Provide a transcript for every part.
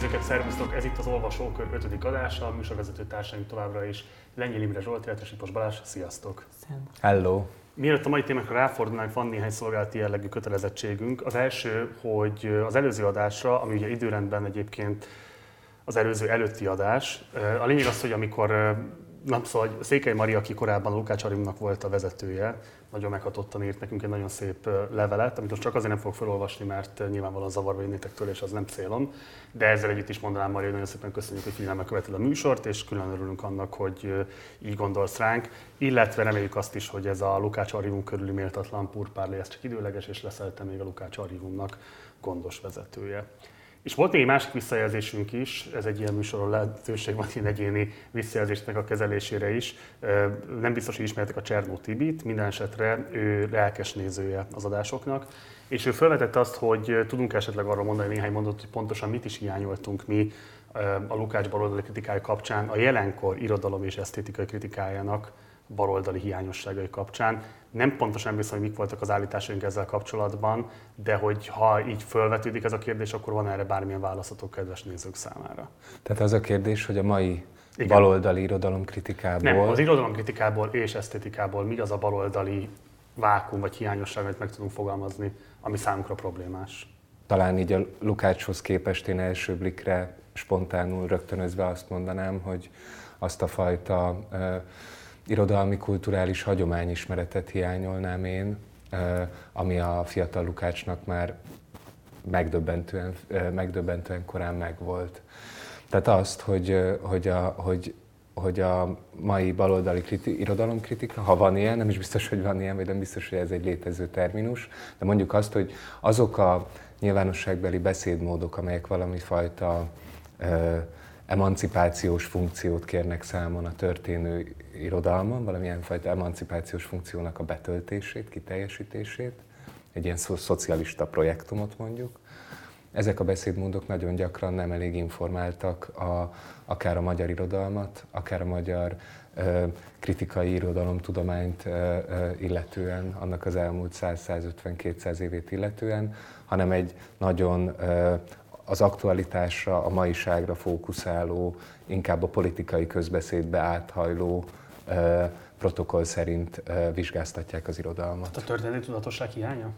nézőket, szervusztok! Ez itt az Olvasókör 5. adása, a műsorvezető társaink továbbra is Lengyel Imre Zsolt, illetve Sipos Balázs. Sziasztok! Hello! Mielőtt a mai témákra ráfordulnánk, van néhány szolgálati jellegű kötelezettségünk. Az első, hogy az előző adásra, ami ugye időrendben egyébként az előző előtti adás, a lényeg az, hogy amikor nem szóval Székely Maria, aki korábban a Lukács Arimnak volt a vezetője, nagyon meghatottan írt nekünk egy nagyon szép levelet, amit most csak azért nem fogok felolvasni, mert nyilvánvalóan zavarba jönnétek tőle, és az nem célom. De ezzel együtt is mondanám, Maria, hogy nagyon szépen köszönjük, hogy figyelme követed a műsort, és külön örülünk annak, hogy így gondolsz ránk. Illetve reméljük azt is, hogy ez a Lukács Arivum körüli méltatlan purpárlé, ez csak időleges, és leszel még a Lukács Arivumnak gondos vezetője. És volt még másik visszajelzésünk is, ez egy ilyen műsoron lehetőség van ilyen egyéni visszajelzésnek a kezelésére is. Nem biztos, hogy ismertek a Csernó Tibit, minden esetre ő lelkes nézője az adásoknak, és ő felvetette azt, hogy tudunk esetleg arról mondani néhány mondatot, hogy pontosan mit is hiányoltunk mi a Lukács baloldali kritikája kapcsán, a jelenkor irodalom és esztétikai kritikájának baloldali hiányosságai kapcsán. Nem pontosan emlékszem, hogy mik voltak az állításaink ezzel kapcsolatban, de hogy ha így felvetődik ez a kérdés, akkor van erre bármilyen válaszatok kedves nézők számára. Tehát az a kérdés, hogy a mai Igen. baloldali irodalomkritikából... Nem, az irodalomkritikából és esztetikából mi az a baloldali vákum vagy hiányosság, amit meg tudunk fogalmazni, ami számunkra problémás? Talán így a Lukácshoz képest én első blikre spontánul rögtönözve azt mondanám, hogy azt a fajta uh, irodalmi kulturális hagyományismeretet hiányolnám én, ami a fiatal Lukácsnak már megdöbbentően, megdöbbentően korán megvolt. Tehát azt, hogy, hogy, a, hogy, hogy a mai baloldali kriti, irodalomkritika, ha van ilyen, nem is biztos, hogy van ilyen, vagy nem biztos, hogy ez egy létező terminus, de mondjuk azt, hogy azok a nyilvánosságbeli beszédmódok, amelyek valami fajta emancipációs funkciót kérnek számon a történő irodalmon, valamilyen fajta emancipációs funkciónak a betöltését, kiteljesítését, egy ilyen szo- szocialista projektumot mondjuk. Ezek a beszédmódok nagyon gyakran nem elég informáltak a, akár a magyar irodalmat, akár a magyar ö, kritikai irodalomtudományt ö, ö, illetően, annak az elmúlt 100-150-200 évét illetően, hanem egy nagyon ö, az aktualitásra, a maiságra fókuszáló, inkább a politikai közbeszédbe áthajló protokoll szerint vizsgáztatják az irodalmat. A történeti tudatosság hiánya?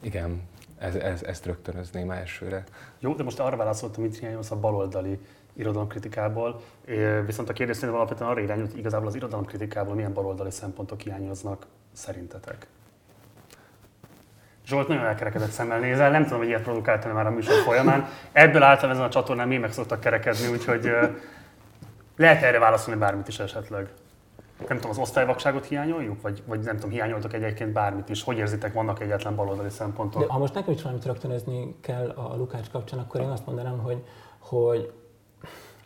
Igen, ez, ez, ezt rögtönözném elsőre. Jó, de most arra válaszoltam, mit hiányolsz a baloldali irodalomkritikából, viszont a kérdés szerintem alapvetően arra irányult, hogy igazából az irodalomkritikából milyen baloldali szempontok hiányoznak szerintetek? Zsolt nagyon elkerekedett szemmel nézel, nem tudom, hogy ilyet produkáltál már a műsor folyamán. Ebből által ezen a csatornán mi meg szoktak kerekedni, úgyhogy lehet erre válaszolni bármit is esetleg. Nem tudom, az osztályvakságot hiányoljuk? Vagy, vagy nem tudom, hiányoltok egyébként bármit is? Hogy érzitek, vannak egyetlen baloldali szempontok? De ha most nekem is valamit rögtönözni kell a Lukács kapcsán, akkor én azt mondanám, hogy, hogy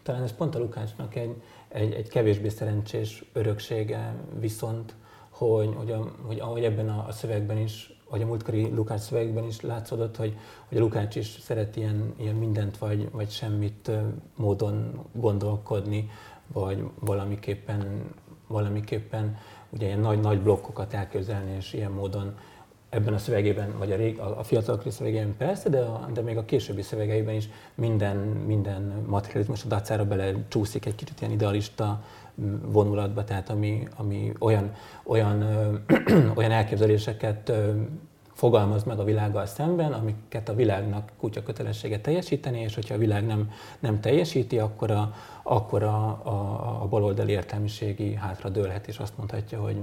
talán ez pont a Lukácsnak egy, egy, egy kevésbé szerencsés öröksége, viszont hogy, hogy, a, hogy ahogy ebben a, a szövegben is hogy a múltkori Lukács szövegben is látszódott, hogy, hogy a Lukács is szeret ilyen, ilyen mindent vagy, vagy semmit módon gondolkodni, vagy valamiképpen, valamiképpen ugye ilyen nagy-nagy blokkokat elképzelni, és ilyen módon ebben a szövegében, vagy a, rég, a, a fiatalokri szövegében persze, de, a, de még a későbbi szövegeiben is minden, minden materializmus a dacára bele csúszik egy kicsit ilyen idealista vonulatba, tehát ami, ami olyan, olyan, olyan elképzeléseket fogalmaz meg a világgal szemben, amiket a világnak kutya kötelessége teljesíteni, és hogyha a világ nem, nem teljesíti, akkor a, akkor a, a, a baloldali értelmiségi hátra dőlhet, és azt mondhatja, hogy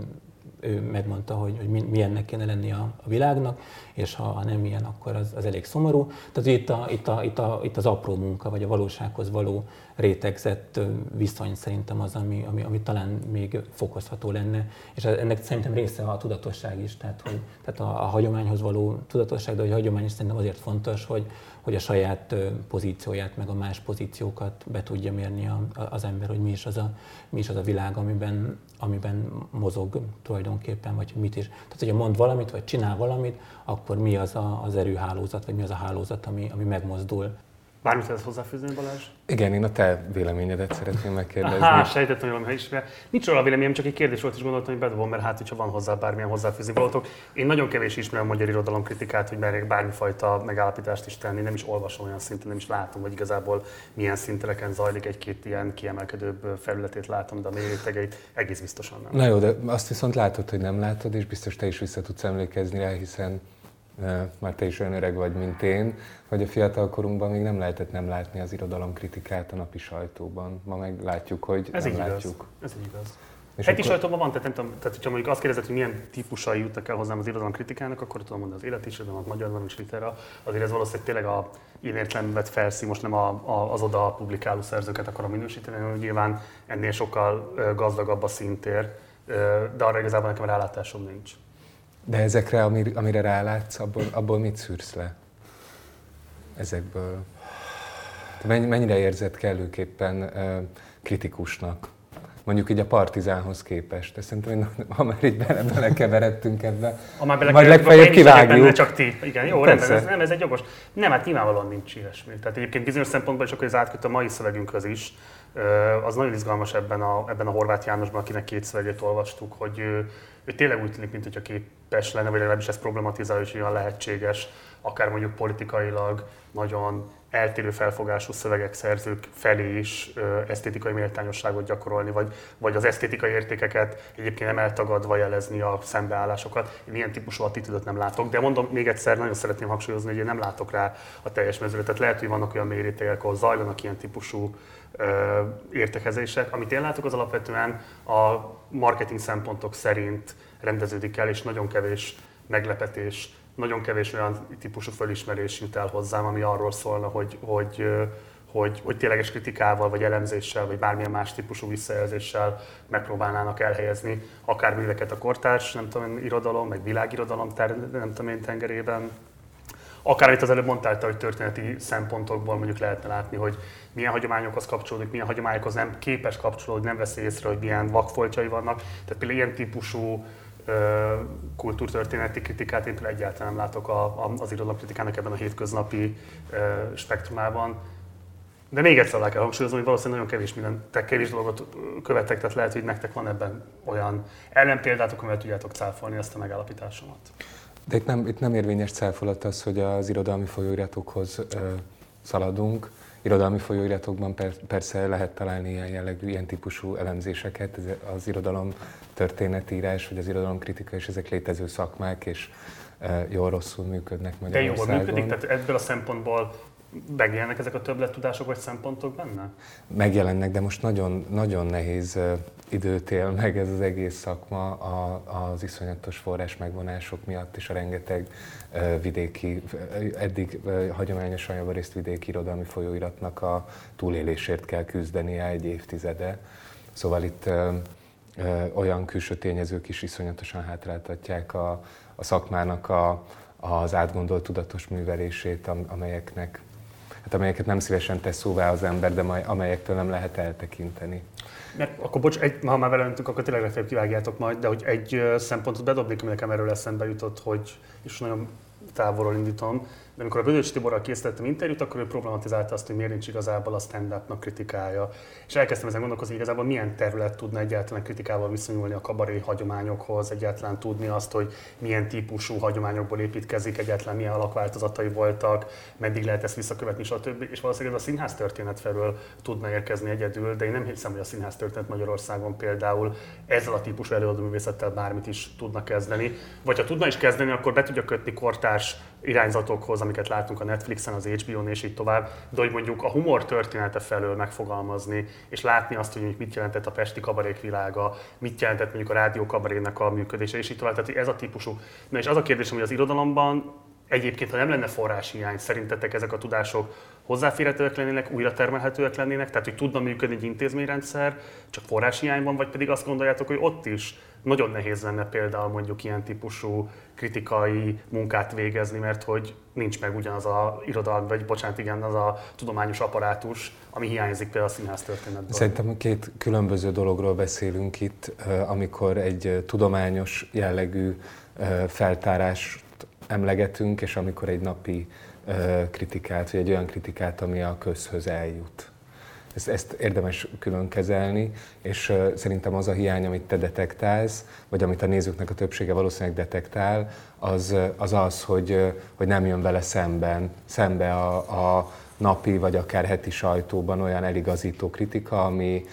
ő megmondta, hogy, hogy milyennek kéne lenni a, a világnak, és ha, ha nem ilyen, akkor az, az elég szomorú. Tehát itt, a, itt, a, itt, a, itt az apró munka, vagy a valósághoz való rétegzett viszony szerintem az, ami, ami, ami talán még fokozható lenne, és ennek szerintem része a tudatosság is, tehát, hogy, tehát a, a hagyományhoz való tudatosság, de hogy a hagyomány is szerintem azért fontos, hogy, hogy a saját pozícióját, meg a más pozíciókat be tudja mérni az ember, hogy mi is az a, mi is az a világ, amiben, amiben mozog tulajdonképpen, vagy mit is. Tehát, hogyha mond valamit, vagy csinál valamit, akkor mi az a, az erőhálózat, vagy mi az a hálózat, ami, ami megmozdul Bármit lehet hozzáfűzni, Balázs? Igen, én a te véleményedet szeretném megkérdezni. Aha, sejtettem, hogy is. Nincs róla véleményem, csak egy kérdés volt, és gondoltam, hogy bedobom, mert hát, hogyha van hozzá bármilyen hozzáfűzni valatok. Én nagyon kevés ismerem a magyar irodalom kritikát, hogy merjek bármifajta megállapítást is tenni. Nem is olvasom olyan szinten, nem is látom, hogy igazából milyen szintereken zajlik egy-két ilyen kiemelkedőbb felületét látom, de a mérétegeit egész biztosan nem. Na jó, de azt viszont látod, hogy nem látod, és biztos te is vissza tudsz emlékezni rá, hiszen már te is olyan öreg vagy, mint én, hogy a fiatal korunkban még nem lehetett nem látni az irodalomkritikát a napi sajtóban. Ma meg látjuk, hogy Ez nem így látjuk. igaz. Ez így igaz. És Heti akkor- sajtóban van, tehát, nem tudom, tehát ha mondjuk azt kérdezed, hogy milyen típusai jutnak el hozzám az irodalomkritikának, akkor tudom mondani az életirodalmat, magyar van is litera. Azért ez valószínűleg tényleg a én értelemben vett felszi, most nem a, a, az oda publikáló szerzőket akarom minősíteni, hanem nyilván ennél sokkal gazdagabb a szintér, de arra igazából nekem rálátásom nincs. De ezekre, amire, amire rálátsz, abból, abból mit szűrsz le? Ezekből. Te mennyi- mennyire érzed kellőképpen kritikusnak? Mondjuk így a partizánhoz képest. Ezt szerintem, hogy ha már így bele, belekeveredtünk ebbe, Ha már majd belekerülünk, akkor legfeljebb kivágjuk. Benne, csak ti. Igen, jó, Persze. rendben, ez, nem, ez egy jogos. Nem, hát nyilvánvalóan nincs ilyesmi. Tehát egyébként bizonyos szempontból, és akkor ez átköt a mai szövegünkhöz is, az nagyon izgalmas ebben a, ebben a Horváth Jánosban, akinek két szövegét olvastuk, hogy ő, ő tényleg úgy tűnik, mint hogyha képes lenne, vagy legalábbis ez problematizálja, hogy olyan lehetséges, akár mondjuk politikailag nagyon eltérő felfogású szövegek, szerzők felé is ö, esztétikai méltányosságot gyakorolni, vagy, vagy az esztétikai értékeket egyébként nem eltagadva jelezni a szembeállásokat. Én ilyen típusú attitűdöt nem látok, de mondom még egyszer, nagyon szeretném hangsúlyozni, hogy én nem látok rá a teljes mezőre. Tehát lehet, hogy vannak olyan mérétegek, ahol zajlanak ilyen típusú értekezések. Amit én látok, az alapvetően a marketing szempontok szerint rendeződik el, és nagyon kevés meglepetés, nagyon kevés olyan típusú fölismerés jut el hozzám, ami arról szólna, hogy, hogy, hogy, hogy tényleges kritikával, vagy elemzéssel, vagy bármilyen más típusú visszajelzéssel megpróbálnának elhelyezni akár műveket a kortárs, nem tudom, irodalom, meg világirodalom, ter, nem tudom én, tengerében, akár itt az előbb mondtál, hogy történeti szempontokból mondjuk lehetne látni, hogy milyen hagyományokhoz kapcsolódik, milyen hagyományokhoz nem képes kapcsolódni, nem veszi észre, hogy milyen vakfoltjai vannak. Tehát például ilyen típusú kultúrtörténeti kritikát én például egyáltalán nem látok a, a, az irodalomkritikának ebben a hétköznapi spektrumában. De még egyszer alá kell hangsúlyoznom, hogy valószínűleg nagyon kevés minden, te kevés dolgot követek, tehát lehet, hogy nektek van ebben olyan ellenpéldátok, amivel tudjátok cáfolni ezt a megállapításomat. De itt nem, itt nem érvényes cáfolat az, hogy az irodalmi folyóiratokhoz ö, szaladunk. Irodalmi folyóiratokban per, persze lehet találni ilyen jellegű, ilyen típusú elemzéseket, ez az irodalom történetírás, vagy az irodalom kritika, és ezek létező szakmák, és ö, jól rosszul működnek De Magyarországon. jól működik? Tehát ebből a szempontból megjelennek ezek a többlettudások vagy szempontok benne? megjelennek, de most nagyon, nagyon nehéz időt él meg ez az egész szakma a, az iszonyatos forrás megvonások miatt és a rengeteg vidéki, eddig hagyományosan javarészt vidéki irodalmi folyóiratnak a túlélésért kell küzdenie egy évtizede. Szóval itt olyan külső tényezők is iszonyatosan hátráltatják a, a szakmának a, az átgondolt tudatos művelését, am- amelyeknek hát amelyeket nem szívesen tesz szóvá az ember, de amelyektől nem lehet eltekinteni. Mert akkor bocs, egy, ha már velentünk, akkor tényleg legfeljebb kivágjátok majd, de hogy egy szempontot bedobnék, ami nekem erről eszembe jutott, hogy, és nagyon távolról indítom, de amikor a Bödöcs Tiborral készítettem interjút, akkor ő problematizálta azt, hogy miért nincs igazából a stand-upnak kritikája. És elkezdtem ezen gondolkozni, hogy igazából milyen terület tudna egyáltalán kritikával viszonyulni a kabaré hagyományokhoz, egyáltalán tudni azt, hogy milyen típusú hagyományokból építkezik, egyáltalán milyen alakváltozatai voltak, meddig lehet ezt visszakövetni, stb. És valószínűleg ez a színház történet felől tudna érkezni egyedül, de én nem hiszem, hogy a színház történet Magyarországon például ezzel a típusú előadóművészettel bármit is tudna kezdeni. Vagy ha tudna is kezdeni, akkor be tudja kötni kortárs irányzatokhoz, amiket látunk a Netflixen, az HBO-n és így tovább, de hogy mondjuk a humor története felől megfogalmazni, és látni azt, hogy mit jelentett a pesti kabarék világa, mit jelentett mondjuk a rádió kabarének a működése, és így tovább. Tehát ez a típusú. Na és az a kérdésem, hogy az irodalomban egyébként, ha nem lenne forráshiány, szerintetek ezek a tudások hozzáférhetőek lennének, újra termelhetőek lennének, tehát hogy tudna működni egy intézményrendszer, csak forráshiányban, vagy pedig azt gondoljátok, hogy ott is nagyon nehéz lenne például mondjuk ilyen típusú kritikai munkát végezni, mert hogy nincs meg ugyanaz a irodalmi, vagy bocsánat, igen, az a tudományos apparátus, ami hiányzik például a színház történetből. Szerintem két különböző dologról beszélünk itt, amikor egy tudományos jellegű feltárást emlegetünk, és amikor egy napi kritikát, vagy egy olyan kritikát, ami a közhöz eljut. Ezt, ezt érdemes külön kezelni, és szerintem az a hiány, amit te detektálsz, vagy amit a nézőknek a többsége valószínűleg detektál, az az, az hogy, hogy nem jön vele szemben, szembe a, a napi vagy akár heti sajtóban olyan eligazító kritika, ami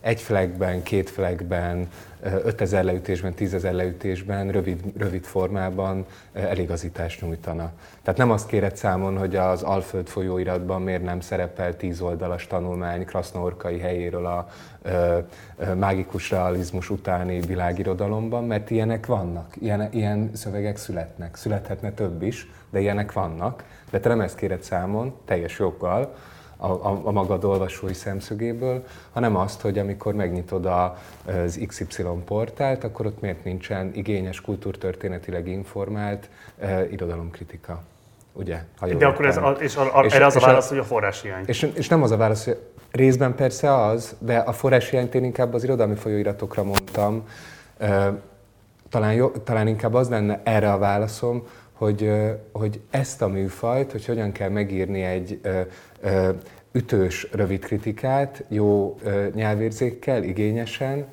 egy flagben, két flagben, 5000 leütésben, 10.000 leütésben, rövid, rövid formában eligazítást nyújtana. Tehát nem azt kéred számon, hogy az Alföld folyóiratban miért nem szerepel 10 oldalas tanulmány Krasznorkai helyéről a ö, mágikus realizmus utáni világirodalomban, mert ilyenek vannak, ilyen, ilyen szövegek születnek. Születhetne több is, de ilyenek vannak. De te nem ezt kéred számon, teljes joggal, a, a, a magad olvasói szemszögéből, hanem azt, hogy amikor megnyitod a, az XY portált, akkor ott miért nincsen igényes, kultúrtörténetileg informált uh, irodalomkritika. Ugye? Ha De akkor ez a, és, a, a, és erre az a válasz, hogy a forráshiány. És, és nem az a válasz, hogy részben persze az, de a forráshiányt én inkább az irodalmi folyóiratokra mondtam. Uh, talán, jó, talán inkább az lenne erre a válaszom, hogy, hogy ezt a műfajt, hogy hogyan kell megírni egy ütős, rövid kritikát, jó nyelvérzékkel, igényesen,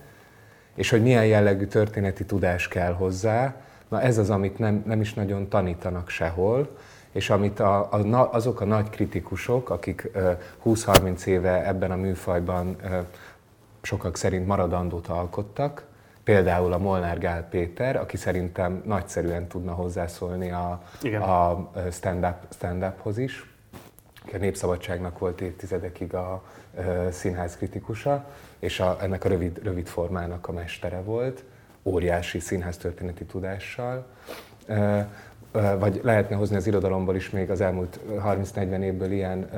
és hogy milyen jellegű történeti tudás kell hozzá. Na ez az, amit nem, nem is nagyon tanítanak sehol, és amit a, a, azok a nagy kritikusok, akik 20-30 éve ebben a műfajban sokak szerint maradandót alkottak, például a Molnár Gál Péter, aki szerintem nagyszerűen tudna hozzászólni a, a stand-up, stand-uphoz is, a Népszabadságnak volt évtizedekig a színház kritikusa, és a, ennek a rövid, rövid formának a mestere volt, óriási színháztörténeti tudással. Vagy lehetne hozni az irodalomból is még az elmúlt 30-40 évből ilyen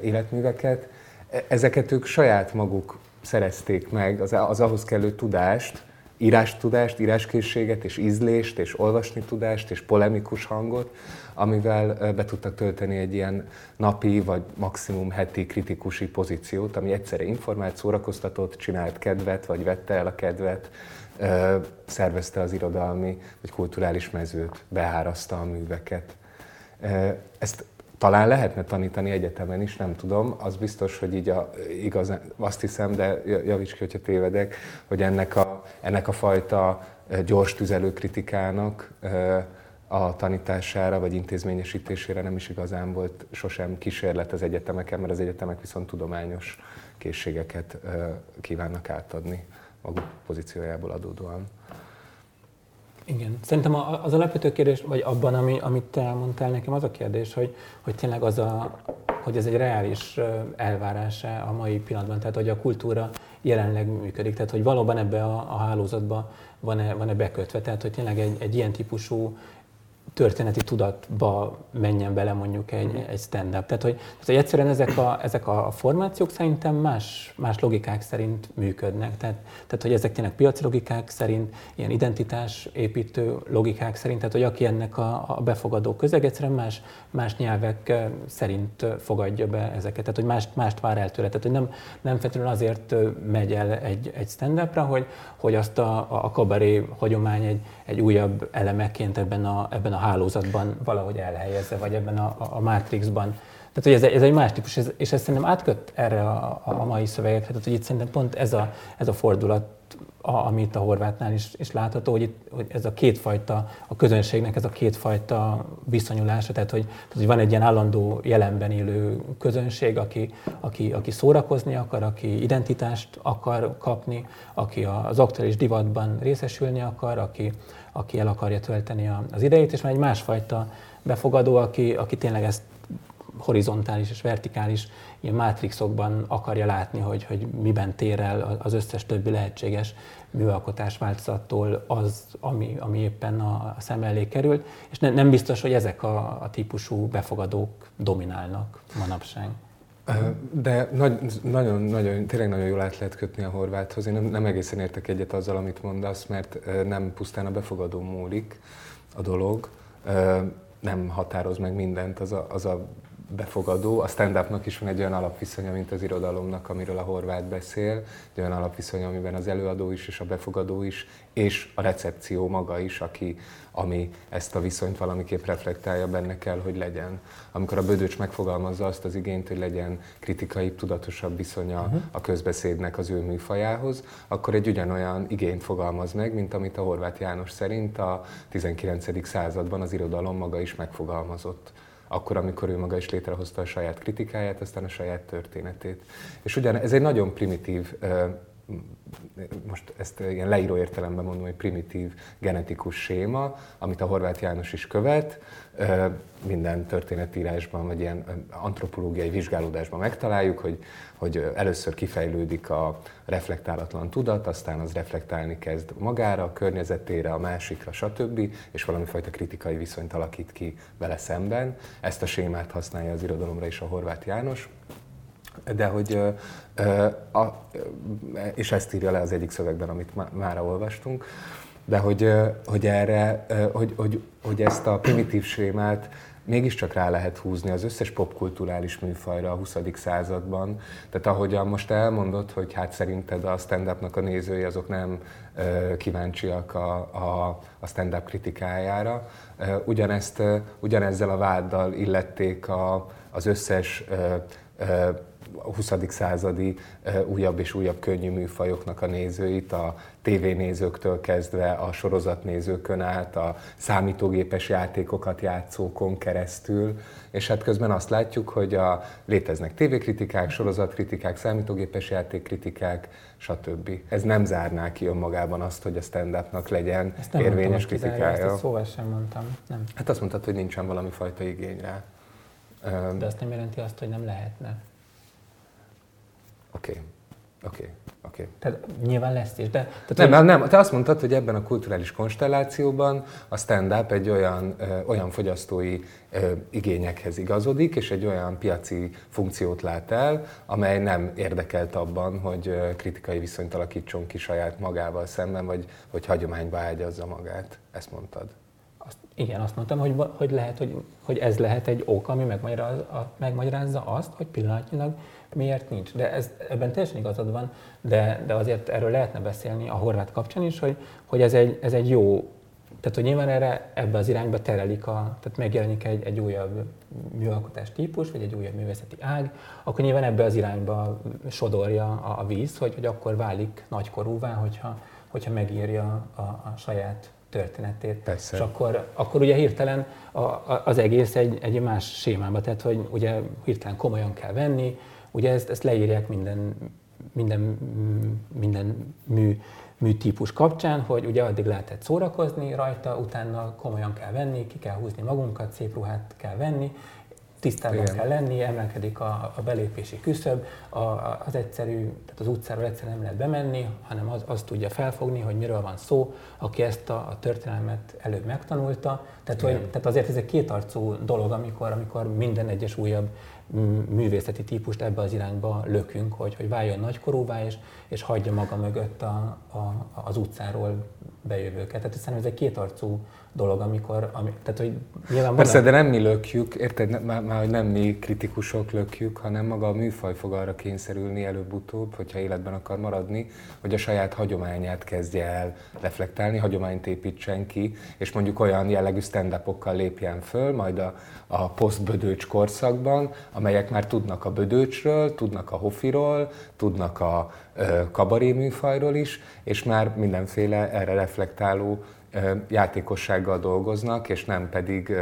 életműveket. E, ezeket ők saját maguk szerezték meg, az, az ahhoz kellő tudást, írástudást, íráskészséget, és ízlést, és olvasni tudást, és polemikus hangot, amivel be tudtak tölteni egy ilyen napi, vagy maximum heti kritikusi pozíciót, ami egyszerre informált, szórakoztatott, csinált kedvet, vagy vette el a kedvet, szervezte az irodalmi vagy kulturális mezőt, beárazta a műveket. Ezt talán lehetne tanítani egyetemen is, nem tudom. Az biztos, hogy így a, igaz, azt hiszem, de javíts ki, hogyha tévedek, hogy ennek a, ennek a fajta gyors tüzelő kritikának a tanítására vagy intézményesítésére nem is igazán volt sosem kísérlet az egyetemeken, mert az egyetemek viszont tudományos készségeket kívánnak átadni maguk pozíciójából adódóan. Igen, szerintem az alapvető kérdés, vagy abban, ami, amit te elmondtál nekem, az a kérdés, hogy, hogy tényleg az a, hogy ez egy reális elvárása a mai pillanatban, tehát hogy a kultúra jelenleg működik, tehát hogy valóban ebbe a, a hálózatba van-e, van-e bekötve, tehát hogy tényleg egy, egy ilyen típusú történeti tudatba menjen bele mondjuk egy, mhm. egy stand-up. Tehát hogy, tehát, hogy egyszerűen ezek a, ezek a formációk szerintem más, más logikák szerint működnek. Tehát, tehát, hogy ezek tényleg piaci logikák szerint, ilyen identitás építő logikák szerint, tehát hogy aki ennek a, a befogadó közeg egyszerűen más, más nyelvek szerint fogadja be ezeket. Tehát, hogy mást, mást vár el tőle. Tehát, hogy nem, nem feltétlenül azért megy el egy, egy stand-upra, hogy, hogy azt a, a kabaré hagyomány egy, egy újabb elemeként ebben a, ebben a hálózatban valahogy elhelyezze, vagy ebben a, a Matrixban. Tehát, hogy ez, ez egy más típus, és ez szerintem átköt erre a, a mai szövegekre, tehát, hogy itt szerintem pont ez a, ez a fordulat, a, amit a horvátnál is, is látható, hogy, itt, hogy ez a kétfajta, a közönségnek ez a kétfajta viszonyulása, tehát hogy, tehát, hogy van egy ilyen állandó jelenben élő közönség, aki, aki, aki szórakozni akar, aki identitást akar kapni, aki az aktuális divatban részesülni akar, aki, aki el akarja tölteni az idejét, és van egy másfajta befogadó, aki, aki tényleg ezt horizontális és vertikális ilyen mátrixokban akarja látni, hogy, hogy miben tér el az összes többi lehetséges műalkotás változattól az, ami, ami éppen a, a szem elé kerül, és ne, nem biztos, hogy ezek a, a típusú befogadók dominálnak manapság. De nagy, nagyon, nagyon, tényleg nagyon jól át lehet kötni a horváthoz. Én nem, nem egészen értek egyet azzal, amit mondasz, mert nem pusztán a befogadó múlik a dolog, nem határoz meg mindent az a, az a befogadó. A stand-upnak is van egy olyan alapviszonya, mint az irodalomnak, amiről a horvát beszél, egy olyan alapviszony, amiben az előadó is és a befogadó is, és a recepció maga is, aki, ami ezt a viszonyt valamiképp reflektálja, benne kell, hogy legyen. Amikor a Bödöcs megfogalmazza azt az igényt, hogy legyen kritikai, tudatosabb viszonya uh-huh. a közbeszédnek az ő műfajához, akkor egy ugyanolyan igényt fogalmaz meg, mint amit a Horváth János szerint a 19. században az irodalom maga is megfogalmazott akkor, amikor ő maga is létrehozta a saját kritikáját, aztán a saját történetét. És ugyan ez egy nagyon primitív most ezt ilyen leíró értelemben mondom, hogy primitív genetikus séma, amit a Horváth János is követ, minden történetírásban, vagy ilyen antropológiai vizsgálódásban megtaláljuk, hogy, hogy először kifejlődik a reflektálatlan tudat, aztán az reflektálni kezd magára, a környezetére, a másikra, stb., és valami fajta kritikai viszonyt alakít ki vele szemben. Ezt a sémát használja az irodalomra is a Horváth János de hogy, és ezt írja le az egyik szövegben, amit már olvastunk, de hogy, hogy erre, hogy, hogy, hogy ezt a primitív sémát mégiscsak rá lehet húzni az összes popkulturális műfajra a 20. században. Tehát ahogyan most elmondott, hogy hát szerinted a stand-upnak a nézői azok nem kíváncsiak a, a, a stand-up kritikájára, ugyanezt, ugyanezzel a váddal illették a, az összes a 20. századi újabb és újabb könnyű műfajoknak a nézőit, a tévénézőktől kezdve a sorozatnézőkön át, a számítógépes játékokat játszókon keresztül, és hát közben azt látjuk, hogy a, léteznek tévékritikák, sorozatkritikák, számítógépes játékkritikák, stb. Ez nem zárná ki önmagában azt, hogy a stand-upnak legyen ezt nem érvényes mondtam, kritikája. Ezt szóval sem mondtam. Nem. Hát azt mondtad, hogy nincsen valami fajta igény rá. De azt nem jelenti azt, hogy nem lehetne. Oké. Okay. Oké, okay. oké. Okay. Tehát nyilván lesz is, de... Tehát nem, nem, te azt mondtad, hogy ebben a kulturális konstellációban a stand-up egy olyan, ö, olyan fogyasztói ö, igényekhez igazodik, és egy olyan piaci funkciót lát el, amely nem érdekelt abban, hogy ö, kritikai viszonyt alakítson ki saját magával szemben, vagy hogy hagyományba ágyazza magát. Ezt mondtad. Azt, igen, azt mondtam, hogy, hogy lehet, hogy, hogy ez lehet egy ok, ami megmagyarázza, megmagyarázza azt, hogy pillanatnyilag miért nincs. De ez, ebben teljesen igazad van, de, de azért erről lehetne beszélni a horvát kapcsán is, hogy, hogy ez, egy, ez egy jó, tehát hogy nyilván erre ebbe az irányba terelik, a, tehát megjelenik egy, egy újabb műalkotás típus, vagy egy újabb művészeti ág, akkor nyilván ebbe az irányba sodorja a, a víz, hogy, hogy akkor válik nagykorúvá, hogyha, hogyha megírja a, a saját történetét. Persze. És akkor, akkor ugye hirtelen a, a, az egész egy, egy más sémába, tehát hogy ugye hirtelen komolyan kell venni, Ugye ezt, ezt leírják minden, minden, minden mű, műtípus kapcsán, hogy ugye addig lehetett szórakozni rajta, utána komolyan kell venni, ki kell húzni magunkat, szép ruhát kell venni, tisztában Igen. kell lenni, emelkedik a, a belépési küszöb, a, az egyszerű, tehát az utcáról egyszerűen nem lehet bemenni, hanem az, az tudja felfogni, hogy miről van szó, aki ezt a, a történelmet előbb megtanulta. Tehát, hogy, tehát azért ez egy kétarcú dolog, amikor, amikor minden egyes újabb művészeti típust ebbe az irányba lökünk, hogy, hogy váljon nagykorúvá, és, és hagyja maga mögött a, a, az utcáról bejövőket. Tehát szerintem ez egy kétarcú dolog, amikor, ami, tehát hogy nyilván Persze, de nem mi lökjük, érted, már, már nem mi kritikusok lökjük, hanem maga a műfaj fog arra kényszerülni előbb-utóbb, hogyha életben akar maradni, hogy a saját hagyományát kezdje el reflektálni, hagyományt építsen ki, és mondjuk olyan jellegű stand lépjen föl, majd a, a posztbödőcs korszakban, amelyek már tudnak a bödőcsről, tudnak a hofiról, tudnak a kabaré műfajról is, és már mindenféle erre reflektáló játékossággal dolgoznak, és nem pedig,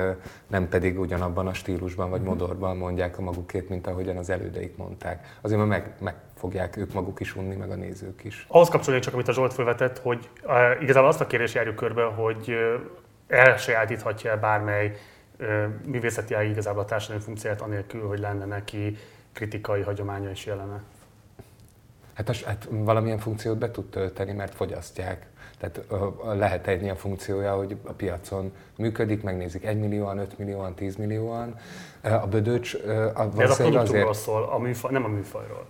nem pedig ugyanabban a stílusban vagy mhm. modorban mondják a magukét, mint ahogyan az elődeik mondták. Azért mert meg, meg fogják ők maguk is unni, meg a nézők is. Ahhoz kapcsolódik csak, amit a Zsolt felvetett, hogy uh, igazából azt a kérdést járjuk körbe, hogy uh, elsajátíthatja bármely uh, művészeti ág igazából a társadalmi funkcióját anélkül, hogy lenne neki kritikai hagyománya és jelene. Hát, hát valamilyen funkciót be tud tölteni, mert fogyasztják. Tehát lehet egy ilyen funkciója, hogy a piacon működik, megnézik 1 millióan, 5 millióan, 10 millióan. A bödöcs a, De ez a produktúról azért... szól, a műfaj, nem a műfajról.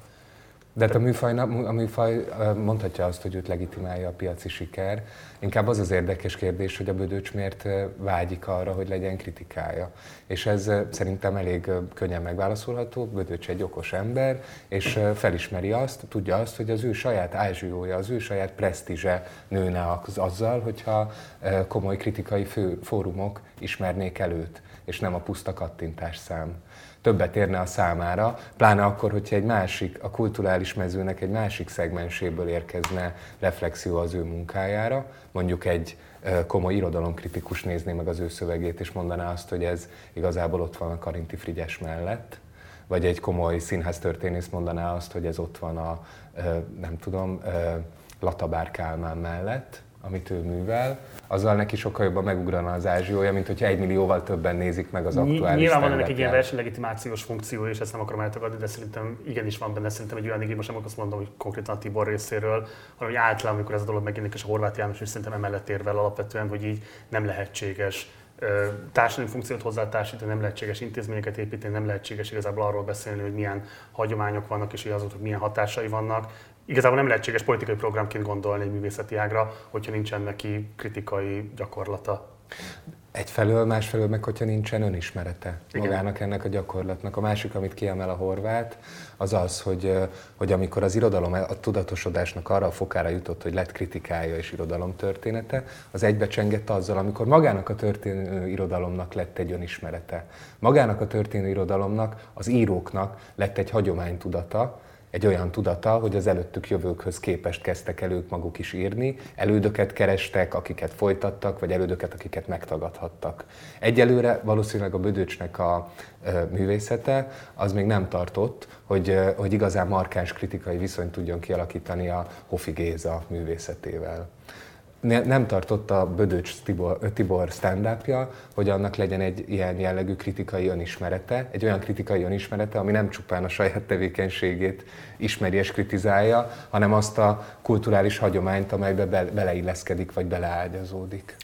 De hát a műfaj, a műfaj mondhatja azt, hogy őt legitimálja a piaci siker. Inkább az az érdekes kérdés, hogy a Bödöcs miért vágyik arra, hogy legyen kritikája. És ez szerintem elég könnyen megválaszolható. Bödöcs egy okos ember, és felismeri azt, tudja azt, hogy az ő saját ázsiója, az ő saját presztízse nőne az, azzal, hogyha komoly kritikai fő, fórumok ismernék előtt, és nem a puszta kattintás szám többet érne a számára, pláne akkor, hogyha egy másik, a kulturális mezőnek egy másik szegmenséből érkezne reflexió az ő munkájára, mondjuk egy komoly irodalomkritikus nézné meg az ő szövegét, és mondaná azt, hogy ez igazából ott van a Karinti Frigyes mellett, vagy egy komoly színháztörténész mondaná azt, hogy ez ott van a, nem tudom, Latabár Kálmán mellett, amit ő művel, azzal neki sokkal jobban megugrana az ázsiója, mint hogyha egy millióval többen nézik meg az aktuális Nyilván van ennek egy ilyen versenylegitimációs funkció, és ezt nem akarom eltagadni, de szerintem igenis van benne, szerintem egy olyan igény, most nem azt mondom, hogy konkrétan a Tibor részéről, hanem hogy általában, amikor ez a dolog megjelenik, és a Horváth János is szerintem emellett érvel alapvetően, hogy így nem lehetséges társadalmi funkciót hozzátársítani, nem lehetséges intézményeket építeni, nem lehetséges igazából arról beszélni, hogy milyen hagyományok vannak, és hogy azoknak milyen hatásai vannak igazából nem lehetséges politikai programként gondolni egy művészeti ágra, hogyha nincsen neki kritikai gyakorlata. Egyfelől, másfelől meg, hogyha nincsen önismerete Igen. magának ennek a gyakorlatnak. A másik, amit kiemel a horvát, az az, hogy, hogy amikor az irodalom a tudatosodásnak arra a fokára jutott, hogy lett kritikája és irodalom története, az egybecsengett azzal, amikor magának a történő irodalomnak lett egy önismerete. Magának a történő irodalomnak, az íróknak lett egy hagyománytudata, egy olyan tudata, hogy az előttük jövőkhöz képest kezdtek el maguk is írni, elődöket kerestek, akiket folytattak, vagy elődöket, akiket megtagadhattak. Egyelőre valószínűleg a Bödöcsnek a művészete az még nem tartott, hogy, hogy igazán markáns kritikai viszonyt tudjon kialakítani a Hofi Géza művészetével nem tartotta Bödöcs Tibor, Tibor stand hogy annak legyen egy ilyen jellegű kritikai önismerete, egy olyan kritikai önismerete, ami nem csupán a saját tevékenységét ismeri és kritizálja, hanem azt a kulturális hagyományt, amelybe beleilleszkedik vagy beleágyazódik.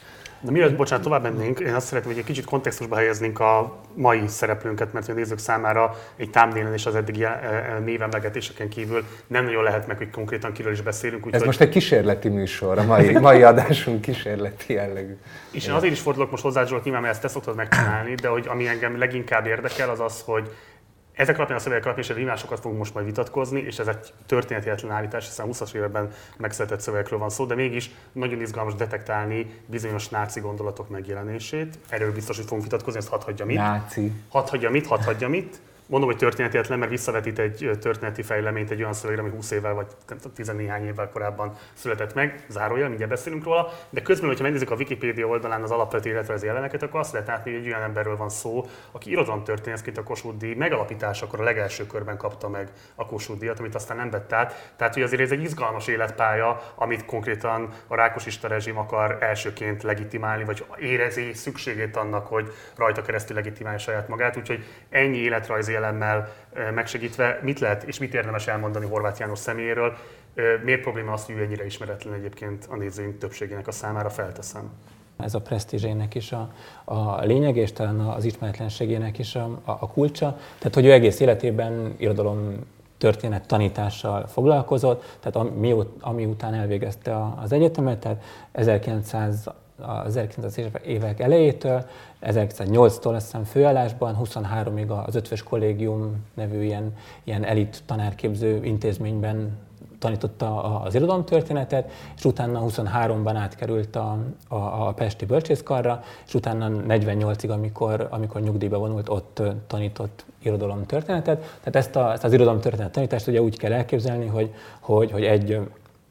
De mielőtt, bocsánat, tovább mennénk, én azt szeretném, hogy egy kicsit kontextusba helyeznénk a mai szereplőnket, mert a nézők számára egy támnélen és az eddigi eh, eh, névemlegetéseken kívül nem nagyon lehet meg, hogy konkrétan kiről is beszélünk. Úgy, Ez most egy kísérleti műsor, a mai, mai adásunk kísérleti jellegű. És én azért is fordulok most hozzá, Zsolt, nyilván, mert ezt te szoktad megcsinálni, de hogy ami engem leginkább érdekel, az az, hogy ezek alapján a szövegek alapján és a rímásokat fogunk most majd vitatkozni, és ez egy történetietlen állítás, hiszen 20-as években megszületett szövegekről van szó, de mégis nagyon izgalmas detektálni bizonyos náci gondolatok megjelenését. Erről biztos, hogy fogunk vitatkozni, ezt hadd hagyja mit. Náci. Hadd hagyja mit, hadd hagyja mit mondom, hogy történetietlen, mert visszavetít egy történeti fejleményt egy olyan szövegre, ami 20 évvel vagy 14 évvel korábban született meg, zárójel, mindjárt beszélünk róla, de közben, hogyha megnézzük a Wikipédia oldalán az alapvető életrajzi jeleneket, akkor azt lehet látni, hogy egy olyan emberről van szó, aki irodalomtörténészként a Kossuth díj megalapításakor a legelső körben kapta meg a Kossuth díjat, amit aztán nem vett át. Tehát, hogy azért ez egy izgalmas életpálya, amit konkrétan a Rákosista rezsim akar elsőként legitimálni, vagy érezi szükségét annak, hogy rajta keresztül legitimálja saját magát. Úgyhogy ennyi életrajzi elemmel megsegítve, mit lehet és mit érdemes elmondani Horváth János személyéről, miért probléma az, hogy ő ennyire ismeretlen egyébként a nézőink többségének a számára, felteszem. Ez a presztízsének is a, a lényeg, és talán az ismeretlenségének is a, a, a kulcsa. Tehát, hogy ő egész életében irodalom történet tanítással foglalkozott, tehát ami, ami után elvégezte az egyetemet, tehát 1900 az 1900-es évek elejétől, 1908-tól azt hiszem főállásban, 23-ig az Ötvös Kollégium nevű ilyen, ilyen elit tanárképző intézményben tanította az irodalomtörténetet, és utána 23-ban átkerült a, a, a Pesti Bölcsészkarra, és utána 48-ig, amikor, amikor nyugdíjba vonult, ott tanított irodalomtörténetet. Tehát ezt, a, ezt az irodalomtörténet tanítást ugye úgy kell elképzelni, hogy, hogy, hogy egy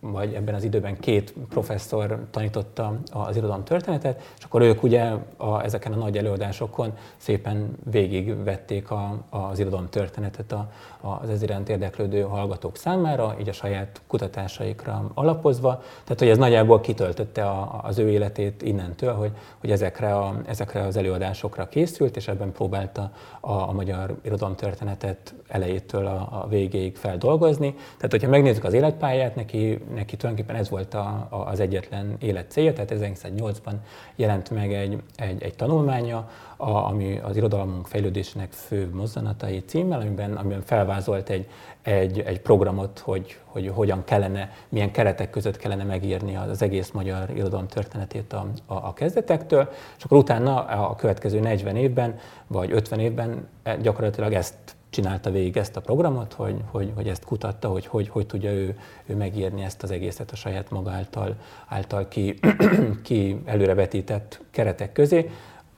vagy ebben az időben két professzor tanította az irodalom történetet, és akkor ők ugye a, ezeken a nagy előadásokon szépen végigvették a, az irodalom történetet a, az ez iránt érdeklődő hallgatók számára, így a saját kutatásaikra alapozva. Tehát, hogy ez nagyjából kitöltötte a, az ő életét innentől, hogy, hogy ezekre, a, ezekre az előadásokra készült, és ebben próbálta a, a magyar történetet elejétől a, a végéig feldolgozni. Tehát, hogyha megnézzük az életpályát, neki neki tulajdonképpen ez volt a, a, az egyetlen élet célja, tehát 1908-ban jelent meg egy, egy, egy tanulmánya, a, ami az irodalmunk fejlődésének fő mozzanatai címmel, amiben, amiben felvázolt egy, egy, egy programot, hogy, hogy hogyan kellene, milyen keretek között kellene megírni az egész magyar irodalom történetét a, a, a kezdetektől, és akkor utána a következő 40 évben vagy 50 évben gyakorlatilag ezt csinálta végig ezt a programot, hogy, hogy, hogy ezt kutatta, hogy, hogy hogy tudja ő, ő megírni ezt az egészet a saját maga által, által ki, ki előrevetített keretek közé.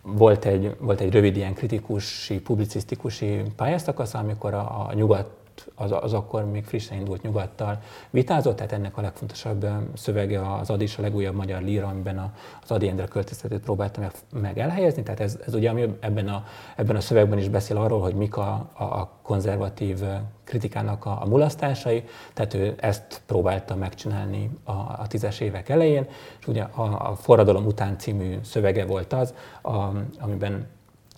Volt egy, volt egy rövid ilyen kritikusi, publicisztikusi pályaszakasz, amikor a, a nyugat az, az akkor még frissen indult nyugattal. Vitázott, tehát ennek a legfontosabb szövege az Adi is a legújabb magyar líra, amiben az Adi Endre költöztetőt próbálta meg, meg elhelyezni, tehát ez, ez ugye ami ebben a, ebben a szövegben is beszél arról, hogy mik a, a, a konzervatív kritikának a, a mulasztásai, tehát ő ezt próbálta megcsinálni a, a tízes évek elején, és ugye a, a Forradalom után című szövege volt az, a, amiben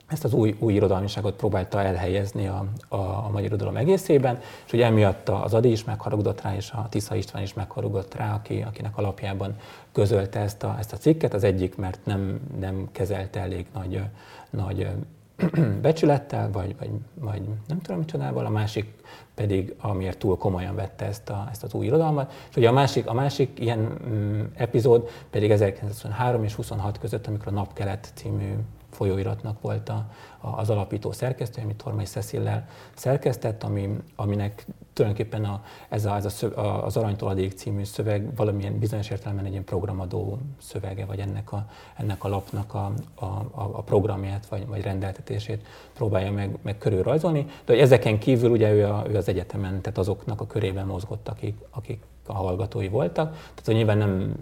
ezt az új, új irodalmiságot próbálta elhelyezni a, a, a magyar irodalom egészében, és ugye emiatt az Adi is megharagudott rá, és a Tisza István is megharagudott rá, aki, akinek alapjában közölte ezt a, ezt a cikket. Az egyik, mert nem, nem kezelte elég nagy, nagy becsülettel, vagy, vagy, vagy nem tudom micsodával, a másik pedig amiért túl komolyan vette ezt, a, ezt az új irodalmat. És ugye a másik, a másik ilyen mm, epizód pedig 1923 és 26 között, amikor a Napkelet című folyóiratnak volt a, a, az alapító szerkesztő, amit Tormai Cecillel szerkesztett, ami, aminek tulajdonképpen a, ez, a, ez a a, az Aranytoladék című szöveg valamilyen bizonyos értelemben egy ilyen programadó szövege, vagy ennek a, ennek a lapnak a, a, a programját, vagy, vagy rendeltetését próbálja meg, meg körülrajzolni. De hogy ezeken kívül ugye ő, a, ő az egyetemen, tehát azoknak a körében mozgott, akik, akik a hallgatói voltak. Tehát hogy nyilván nem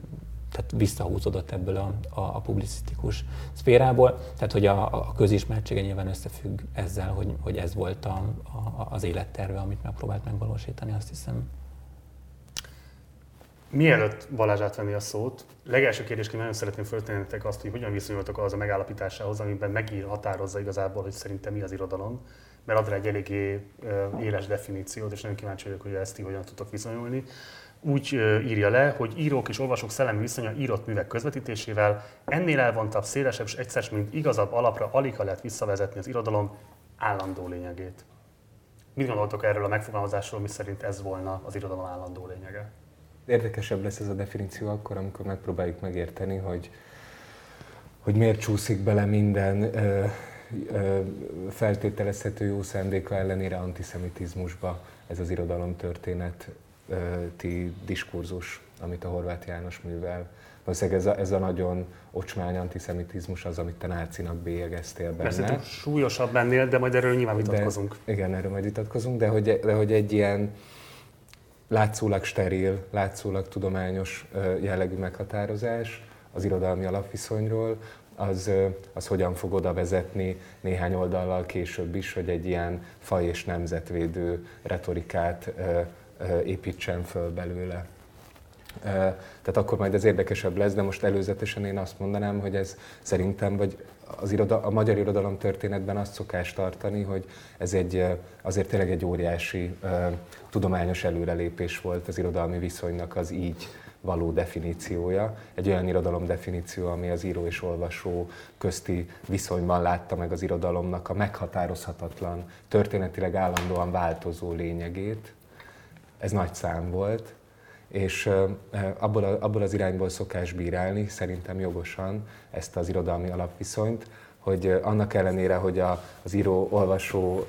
tehát visszahúzódott ebből a, a, a publicisztikus szférából. Tehát, hogy a, a közismertsége nyilván összefügg ezzel, hogy, hogy ez volt a, a, az életterve, amit megpróbált megvalósítani, azt hiszem. Mielőtt Balázs átvenni a szót, legelső kérdésként nagyon szeretném föltenni azt, hogy hogyan viszonyultok az a megállapításához, amiben megír, határozza igazából, hogy szerintem mi az irodalom, mert ad rá egy eléggé éles definíciót, és nagyon kíváncsi vagyok, hogy ezt ti hogyan tudtok viszonyulni úgy írja le, hogy írók és olvasók szellemi viszonya írott művek közvetítésével ennél elvontabb, szélesebb és egyszer, mint igazabb alapra alig lehet visszavezetni az irodalom állandó lényegét. Mit gondoltok erről a megfogalmazásról, mi szerint ez volna az irodalom állandó lényege? Érdekesebb lesz ez a definíció akkor, amikor megpróbáljuk megérteni, hogy, hogy miért csúszik bele minden ö, ö, feltételezhető jó szándéka ellenére antiszemitizmusba ez az irodalomtörténet ti diskurzus, amit a Horváth János művel. Valószínűleg ez a, ez a nagyon ocsmány antiszemitizmus az, amit te nácinak bélyegeztél benne. Persze súlyosabb ennél, de majd erről nyilván vitatkozunk. De, igen, erről majd vitatkozunk, de hogy, de hogy egy ilyen látszólag steril, látszólag tudományos jellegű meghatározás az irodalmi alapviszonyról, az, az hogyan fog oda vezetni néhány oldallal később is, hogy egy ilyen faj és nemzetvédő retorikát építsen föl belőle. Tehát akkor majd ez érdekesebb lesz, de most előzetesen én azt mondanám, hogy ez szerintem, vagy az iroda, a magyar irodalom történetben azt szokás tartani, hogy ez egy, azért tényleg egy óriási tudományos előrelépés volt az irodalmi viszonynak az így való definíciója. Egy olyan irodalom definíció, ami az író és olvasó közti viszonyban látta meg az irodalomnak a meghatározhatatlan, történetileg állandóan változó lényegét, ez nagy szám volt, és abból, a, abból az irányból szokás bírálni, szerintem jogosan ezt az irodalmi alapviszonyt, hogy annak ellenére, hogy a, az író-olvasó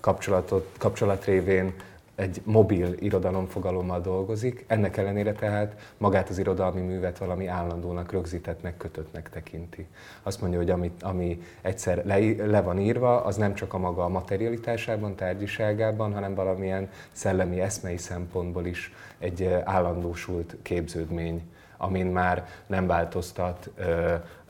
kapcsolatot, kapcsolat révén egy mobil irodalomfogalommal dolgozik, ennek ellenére tehát magát az irodalmi művet valami állandónak, rögzítettnek, kötöttnek tekinti. Azt mondja, hogy ami, ami egyszer le, le van írva, az nem csak a maga a materialitásában, tárgyiságában, hanem valamilyen szellemi, eszmei szempontból is egy állandósult képződmény amin már nem változtat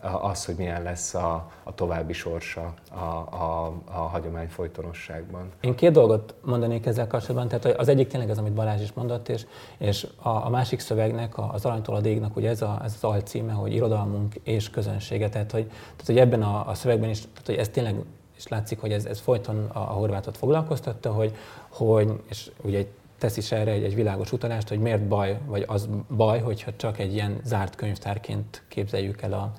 az, hogy milyen lesz a, a további sorsa a, a, a hagyomány folytonosságban. Én két dolgot mondanék ezzel kapcsolatban, tehát az egyik tényleg az, amit Balázs is mondott, és, és a, a másik szövegnek, az Aranytól a Dégnak ugye ez, a, ez az alcíme, hogy irodalmunk és közönsége, tehát hogy, tehát, hogy ebben a, a szövegben is, tehát, hogy ez tényleg és látszik, hogy ez, ez folyton a, a horvátot foglalkoztatta, hogy, hogy és ugye egy tesz is erre egy, egy világos utalást, hogy miért baj, vagy az baj, hogyha csak egy ilyen zárt könyvtárként képzeljük el a,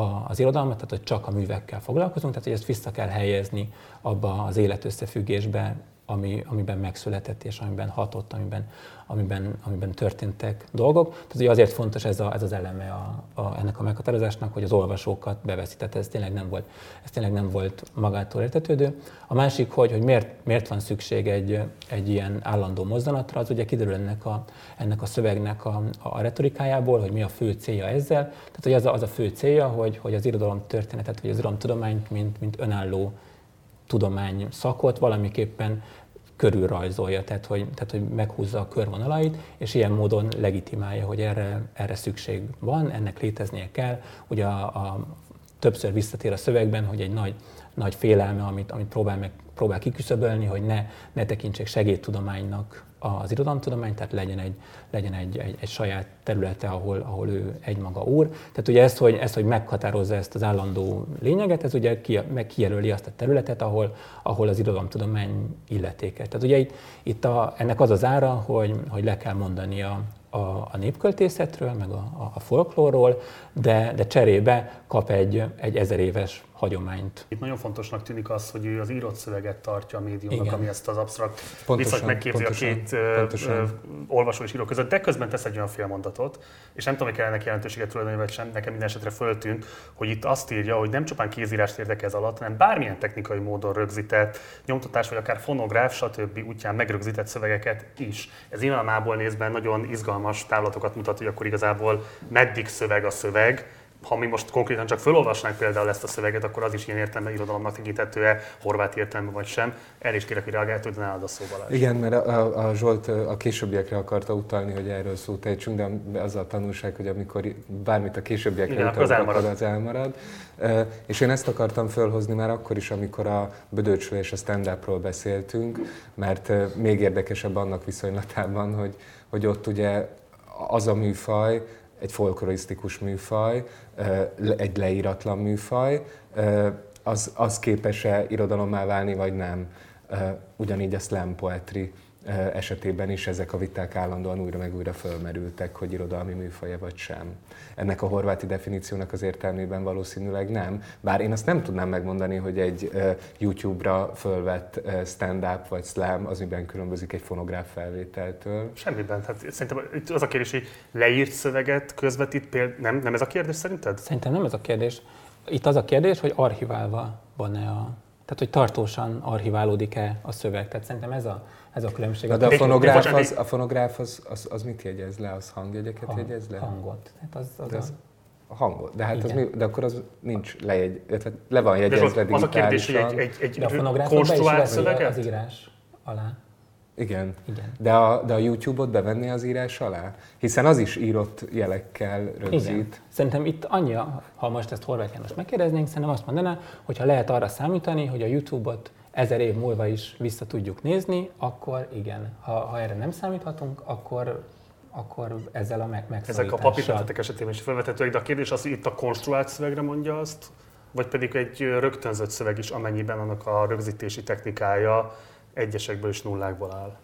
a, az irodalmat, tehát hogy csak a művekkel foglalkozunk, tehát hogy ezt vissza kell helyezni abba az életösszefüggésbe, ami, amiben megszületett és amiben hatott, amiben, amiben, amiben történtek dolgok. Tehát ugye azért fontos ez, a, ez az eleme a, a, ennek a meghatározásnak, hogy az olvasókat beveszi. Tehát ez tényleg nem volt, ez tényleg nem volt magától értetődő. A másik, hogy, hogy miért, miért van szükség egy, egy ilyen állandó mozzanatra, az ugye kiderül ennek a, ennek a szövegnek a, a retorikájából, hogy mi a fő célja ezzel. Tehát hogy az a, az a fő célja, hogy, hogy az irodalom történetet, vagy az irodalom tudományt, mint, mint önálló tudomány szakot valamiképpen körülrajzolja, tehát hogy, tehát hogy meghúzza a körvonalait, és ilyen módon legitimálja, hogy erre, erre szükség van, ennek léteznie kell. Ugye a, a, többször visszatér a szövegben, hogy egy nagy, nagy félelme, amit, amit próbál, meg, próbál kiküszöbölni, hogy ne, ne tekintsék segédtudománynak az irodalomtudomány, tehát legyen egy, legyen egy, egy, egy saját területe, ahol, ahol ő egymaga úr. Tehát ugye ezt hogy, ezt, hogy meghatározza ezt az állandó lényeget, ez ugye ki, meg kijelöli azt a területet, ahol, ahol az irodalomtudomány illetéke. Tehát ugye itt, itt a, ennek az az ára, hogy, hogy le kell mondani a, a, a népköltészetről, meg a, a folklórról, de, de cserébe kap egy, egy ezer éves hagyományt. Itt nagyon fontosnak tűnik az, hogy ő az írott szöveget tartja a médiumnak, Igen. ami ezt az absztrakt viszont megképzi a két pontosan. olvasó és író között, de közben tesz egy olyan félmondatot, és nem tudom, hogy kellene jelentőséget tulajdonítani, vagy sem, nekem minden esetre föltűnt, hogy itt azt írja, hogy nem csupán kézírást érdek ez alatt, hanem bármilyen technikai módon rögzített, nyomtatás vagy akár fonográf, stb. útján megrögzített szövegeket is. Ez imámából nézve nagyon izgalmas távlatokat mutat, hogy akkor igazából meddig szöveg a szöveg, ha mi most konkrétan csak felolvasnánk például ezt a szöveget, akkor az is ilyen értelme irodalomnak tekintető-e, horvát értelme vagy sem. El is kérek, hogy reagált, hogy nálad a szóval. Igen, mert a, a Zsolt a későbbiekre akarta utalni, hogy erről szót ejtsünk, de az a tanulság, hogy amikor bármit a későbbiekre Igen, utalunk, az elmarad. az elmarad. És én ezt akartam fölhozni már akkor is, amikor a Bödöcsről és a stand beszéltünk, mert még érdekesebb annak viszonylatában, hogy, hogy ott ugye az a műfaj, egy folklorisztikus műfaj, egy leíratlan műfaj, az, az képes-e irodalommá válni, vagy nem. Ugyanígy a slam poetry esetében is ezek a viták állandóan újra meg újra fölmerültek, hogy irodalmi műfaja vagy sem. Ennek a horváti definíciónak az értelmében valószínűleg nem, bár én azt nem tudnám megmondani, hogy egy YouTube-ra fölvett stand-up vagy slam az miben különbözik egy fonográf felvételtől. Semmiben. Hát szerintem az a kérdés, hogy leírt szöveget közvetít például, nem, nem ez a kérdés szerinted? Szerintem nem ez a kérdés. Itt az a kérdés, hogy archiválva van-e a tehát, hogy tartósan archiválódik-e a szöveg. Tehát szerintem ez a, ez a különbség. de a fonográf, az, a fonográf az, az, az mit jegyez le? Az hangjegyeket Hang, jegyez le? Hangot. Hát az, az, az a... hangot. De hát az mi, de akkor az nincs lejegy, le van jegyezve digitálisan. Az a kérdés, hogy egy, egy, egy de a konstruált szöveget? Az írás alá. Igen. Igen. De a, de a YouTube-ot bevenni az írás alá? Hiszen az is írott jelekkel rögzít. Igen. Szerintem itt annyi, ha most ezt Horváth János megkérdeznénk, szerintem azt mondaná, hogy ha lehet arra számítani, hogy a YouTube-ot ezer év múlva is vissza tudjuk nézni, akkor igen. Ha, ha erre nem számíthatunk, akkor akkor ezzel a meg Ezek a papírletek esetében is felvethetőek, de a kérdés az, hogy itt a konstruált szövegre mondja azt, vagy pedig egy rögtönzött szöveg is, amennyiben annak a rögzítési technikája egyesekből és nullákból áll.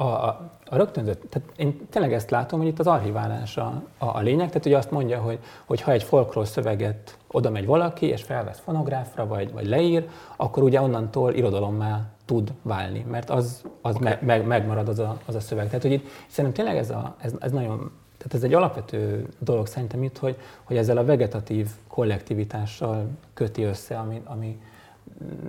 A, a, a rögtönzött, tehát én tényleg ezt látom, hogy itt az archiválás a, a, a lényeg, tehát ugye azt mondja, hogy, hogy ha egy folklór szöveget oda megy valaki, és felvesz fonográfra, vagy, vagy leír, akkor ugye onnantól irodalommá tud válni, mert az, az okay. me, meg, megmarad az a, az a szöveg. Tehát, hogy itt szerintem tényleg ez, a, ez, ez nagyon, tehát ez egy alapvető dolog szerintem itt, hogy, hogy ezzel a vegetatív kollektivitással köti össze, ami, ami,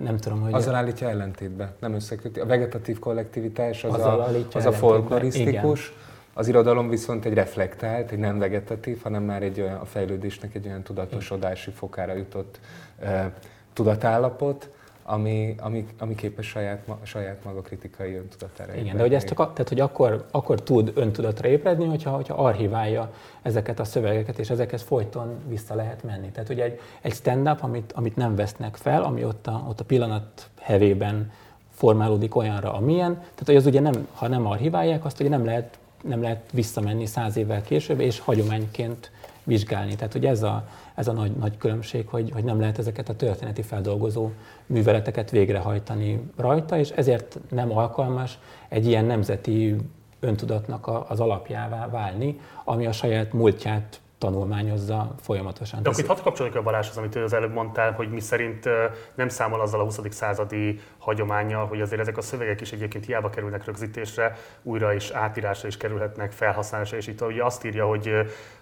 nem tudom, hogy... Azzal állítja ellentétbe, nem összeköti. A vegetatív kollektivitás az a, az a folklorisztikus, az irodalom viszont egy reflektált, egy nem vegetatív, hanem már egy olyan, a fejlődésnek egy olyan tudatosodási fokára jutott uh, tudatállapot, ami, ami, ami képes saját, saját maga kritikai öntudatára ébredni. Igen, de hogy, ezt csak, tehát, hogy akkor, akkor tud öntudatra ébredni, hogyha, hogyha archiválja ezeket a szövegeket, és ezekhez folyton vissza lehet menni. Tehát ugye egy, egy stand-up, amit, amit nem vesznek fel, ami ott a, ott a pillanat hevében formálódik olyanra, amilyen, tehát hogy az ugye nem, ha nem archiválják, azt ugye nem lehet, nem lehet visszamenni száz évvel később, és hagyományként vizsgálni. Tehát, hogy ez a, ez a nagy, nagy különbség, hogy, hogy nem lehet ezeket a történeti feldolgozó műveleteket végrehajtani rajta, és ezért nem alkalmas egy ilyen nemzeti öntudatnak az alapjává válni, ami a saját múltját tanulmányozza folyamatosan. De akkor itt hadd kapcsoljuk a Balázshoz, amit az előbb mondtál, hogy mi szerint nem számol azzal a 20. századi hagyományjal, hogy azért ezek a szövegek is egyébként hiába kerülnek rögzítésre, újra és átírásra is kerülhetnek, felhasználásra, és itt ugye azt írja, hogy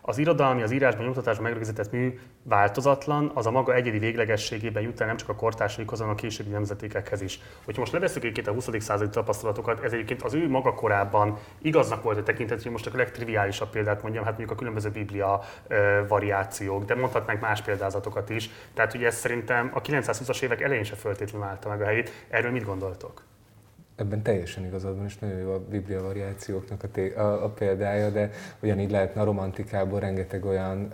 az irodalmi, az írásban, nyugtatásban megrögzített mű változatlan, az a maga egyedi véglegességében jut el nem csak a kortársaikhoz, hanem a későbbi nemzetékekhez is. Hogyha most leveszünk egyébként a 20. századi tapasztalatokat, ez egyébként az ő maga korában igaznak volt a tekintet, hogy most a legtriviálisabb példát mondjam, hát mondjuk a különböző biblia variációk, de mondhatnánk más példázatokat is. Tehát ugye ez szerintem a 920-as évek elején se föltétlenül állta meg a helyét. Erről mit gondoltok? Ebben teljesen igazad van, és nagyon jó a biblia variációknak a, té- a, a példája, de ugyanígy lehetne a romantikából rengeteg olyan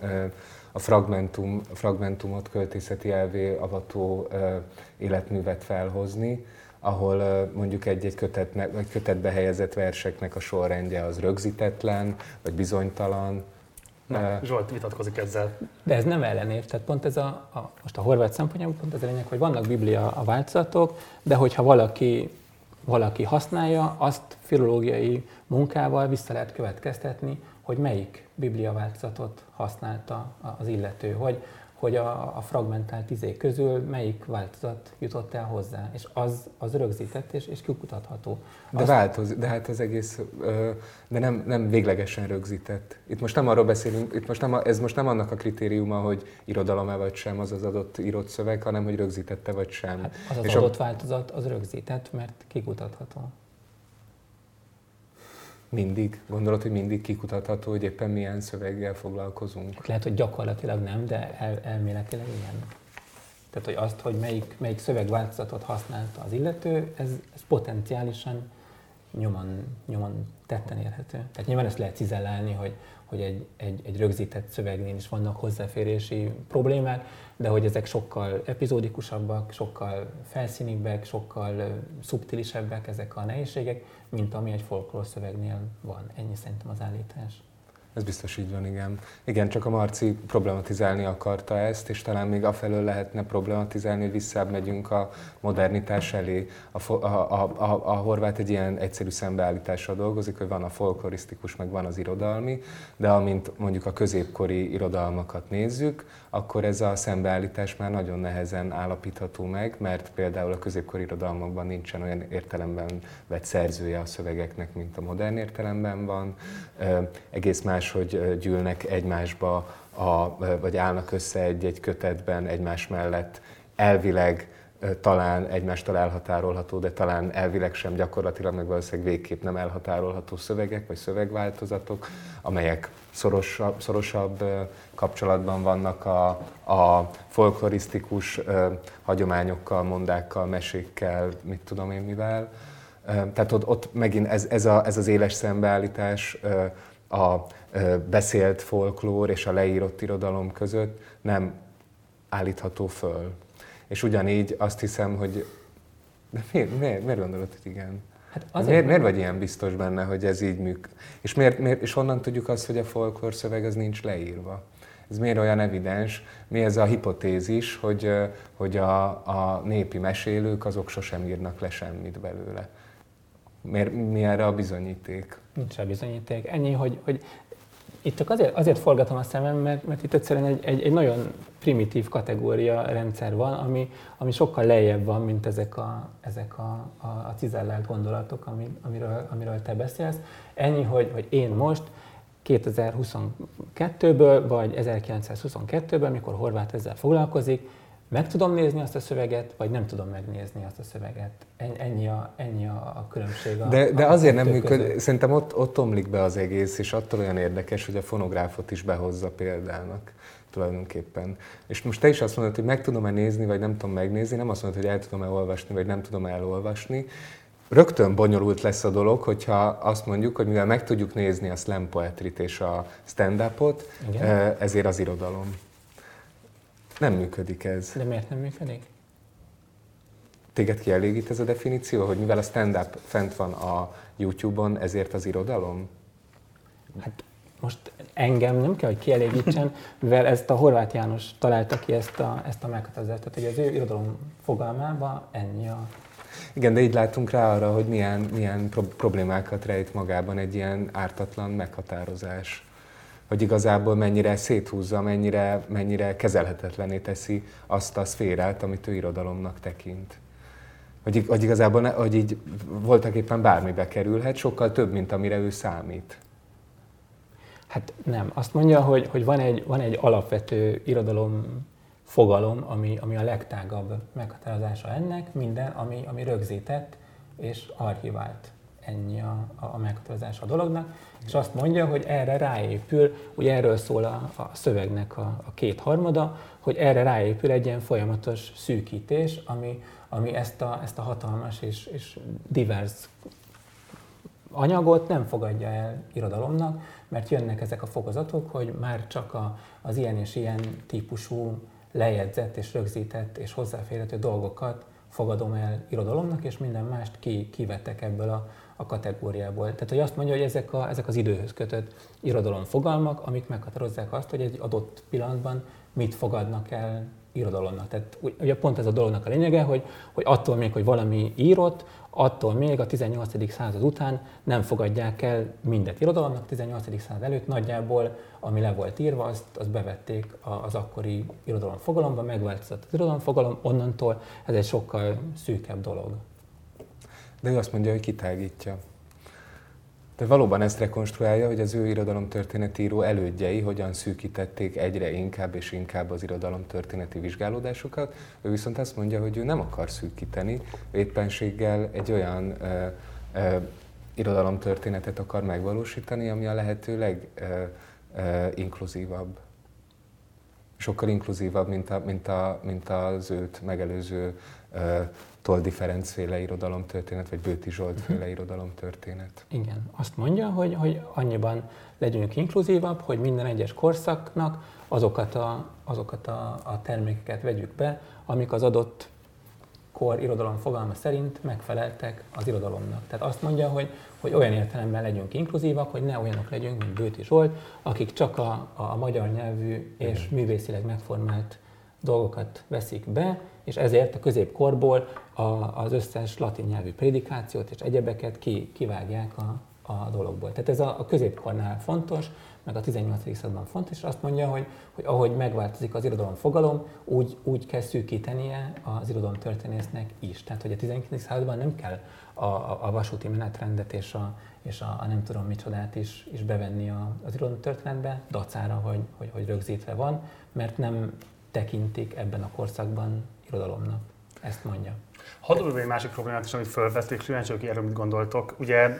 a fragmentum, fragmentumot költészeti elvé avató életművet felhozni, ahol mondjuk egy-egy kötetbe helyezett verseknek a sorrendje az rögzítetlen, vagy bizonytalan, Na, Zsolt vitatkozik ezzel. De ez nem ellenév, tehát pont ez a, a most a horvát szempontjából pont ez a lényeg, hogy vannak biblia a változatok, de hogyha valaki, valaki használja, azt filológiai munkával vissza lehet következtetni, hogy melyik biblia változatot használta az illető, hogy hogy a, a fragmentált izé közül melyik változat jutott el hozzá, és az, az rögzített és, és kikutatható. De Azt... változik, de hát az egész, de nem, nem véglegesen rögzített. Itt most nem arról beszélünk, itt most nem, ez most nem annak a kritériuma, hogy irodalom-e vagy sem az az adott írott szöveg, hanem hogy rögzítette vagy sem. Hát az az és adott a... változat az rögzített, mert kikutatható. Mindig? Gondolod, hogy mindig kikutatható, hogy éppen milyen szöveggel foglalkozunk? Lehet, hogy gyakorlatilag nem, de el, elméletileg igen. Tehát, hogy azt, hogy melyik, melyik szövegváltozatot használta az illető, ez, ez potenciálisan nyomon, nyomon tetten érhető. Tehát nyilván ezt lehet cizellálni, hogy, hogy egy, egy, egy rögzített szövegnél is vannak hozzáférési problémák, de hogy ezek sokkal epizódikusabbak, sokkal felszínibbek, sokkal szubtilisebbek ezek a nehézségek, mint ami egy folklór szövegnél van. Ennyi szerintem az állítás. Ez biztos így van, igen. Igen, csak a Marci problematizálni akarta ezt, és talán még afelől lehetne problematizálni, hogy visszább megyünk a modernitás elé. A, a, a, a, a horvát egy ilyen egyszerű szembeállítással dolgozik, hogy van a folklorisztikus, meg van az irodalmi, de amint mondjuk a középkori irodalmakat nézzük, akkor ez a szembeállítás már nagyon nehezen állapítható meg, mert például a középkori irodalmakban nincsen olyan értelemben vett szerzője a szövegeknek, mint a modern értelemben van. Egész más, hogy gyűlnek egymásba, a, vagy állnak össze egy-egy kötetben egymás mellett elvileg talán egymástól elhatárolható, de talán elvileg sem gyakorlatilag, meg valószínűleg végképp nem elhatárolható szövegek vagy szövegváltozatok, amelyek szorosabb, szorosabb kapcsolatban vannak a, a folklorisztikus hagyományokkal, mondákkal, mesékkel, mit tudom én mivel. Tehát ott, ott megint ez, ez, a, ez az éles szembeállítás a beszélt folklór és a leírott irodalom között nem állítható föl. És ugyanígy azt hiszem, hogy... De miért, miért, miért gondolod, hogy igen? Hát azért miért, miért vagy ilyen biztos benne, hogy ez így műk? És, miért, miért, és honnan tudjuk azt, hogy a folklór szöveg az nincs leírva? Ez miért olyan evidens? Mi ez a hipotézis, hogy, hogy a, a népi mesélők azok sosem írnak le semmit belőle? Miért, mi erre a bizonyíték? Nincs a bizonyíték. Ennyi, hogy, hogy itt csak azért, azért forgatom a szemem, mert, mert itt egyszerűen egy, egy, egy nagyon primitív kategória rendszer van, ami, ami sokkal lejjebb van, mint ezek a, ezek a, a, a cizellált gondolatok, ami, amiről, amiről te beszélsz. Ennyi, hogy, hogy én most 2022-ből, vagy 1922-ből, mikor Horváth ezzel foglalkozik, meg tudom nézni azt a szöveget, vagy nem tudom megnézni azt a szöveget. Ennyi a, ennyi a különbség. A, de, de a azért nem működik, szerintem ott, ott omlik be az egész, és attól olyan érdekes, hogy a fonográfot is behozza példának tulajdonképpen. És most te is azt mondod, hogy meg tudom-e nézni, vagy nem tudom megnézni, nem azt mondod, hogy el tudom-e olvasni, vagy nem tudom elolvasni. Rögtön bonyolult lesz a dolog, hogyha azt mondjuk, hogy mivel meg tudjuk nézni a slam poetrit és a stand-upot, eh, ezért az irodalom. Nem működik ez. De miért nem működik? Téged kielégít ez a definíció, hogy mivel a stand-up fent van a YouTube-on, ezért az irodalom? Hát most engem nem kell, hogy kielégítsen, mivel ezt a Horváth János találta ki ezt a, ezt a meghatározást. Tehát, hogy az ő irodalom fogalmában ennyi a... Igen, de így látunk rá arra, hogy milyen, milyen problémákat rejt magában egy ilyen ártatlan meghatározás. Hogy igazából mennyire széthúzza, mennyire, mennyire kezelhetetlené teszi azt a szférát, amit ő irodalomnak tekint. Hogy, hogy igazából ne, hogy így voltak éppen bármibe kerülhet, sokkal több, mint amire ő számít. Hát nem. Azt mondja, hogy, hogy van, egy, van egy alapvető irodalom fogalom, ami, ami a legtágabb meghatározása ennek, minden, ami, ami rögzített és archivált. Ennyi a, a meghatározása a dolognak. És azt mondja, hogy erre ráépül, ugye erről szól a, a szövegnek a, a kétharmada, hogy erre ráépül egy ilyen folyamatos szűkítés, ami, ami ezt, a, ezt a hatalmas és, és divers anyagot nem fogadja el irodalomnak, mert jönnek ezek a fokozatok, hogy már csak a, az ilyen és ilyen típusú lejegyzett és rögzített és hozzáférhető dolgokat fogadom el irodalomnak, és minden mást ki, kivettek ebből a, a kategóriából. Tehát, hogy azt mondja, hogy ezek, a, ezek az időhöz kötött irodalom fogalmak, amik meghatározzák azt, hogy egy adott pillanatban mit fogadnak el irodalomnak. Tehát ugye pont ez a dolognak a lényege, hogy, hogy attól még, hogy valami írott, attól még a 18. század után nem fogadják el mindet irodalomnak. 18. század előtt nagyjából, ami le volt írva, azt, azt bevették az akkori irodalom fogalomba, megváltozott az irodalom fogalom, onnantól ez egy sokkal szűkebb dolog. De ő azt mondja, hogy kitágítja. De valóban ezt rekonstruálja, hogy az ő irodalomtörténetíró elődjei hogyan szűkítették egyre inkább és inkább az irodalomtörténeti vizsgálódásokat. Ő viszont azt mondja, hogy ő nem akar szűkíteni, éppenséggel egy olyan ö, ö, irodalomtörténetet akar megvalósítani, ami a lehető leginkluzívabb. Sokkal inkluzívabb, mint, a, mint, a, mint az őt megelőző Toldi Ferenc féle irodalomtörténet, vagy Bőti Zsolt féle mhm. irodalomtörténet. Igen, azt mondja, hogy, hogy annyiban legyünk inkluzívabb, hogy minden egyes korszaknak azokat a, azokat a, a termékeket vegyük be, amik az adott kor irodalom fogalma szerint megfeleltek az irodalomnak. Tehát azt mondja, hogy, hogy olyan értelemben legyünk inkluzívak, hogy ne olyanok legyünk, mint Bőti Zsolt, akik csak a, a magyar nyelvű és művészileg megformált dolgokat veszik be, és ezért a középkorból a, az összes latin nyelvű prédikációt és egyebeket ki, kivágják a, a dologból. Tehát ez a, a középkornál fontos, meg a 18. században fontos, és azt mondja, hogy, hogy ahogy megváltozik az irodalom fogalom, úgy, úgy kell szűkítenie az irodalom történésznek is. Tehát, hogy a 19. században nem kell a, a, a vasúti menetrendet és a, és a, a nem tudom micsodát is, is bevenni a, az irodalom történetbe, dacára, hogy, hogy, hogy rögzítve van, mert nem tekintik ebben a korszakban irodalomnak. Ezt mondja. Hadd egy másik problémát is, amit felvették, kíváncsi hogy erről mit gondoltok. Ugye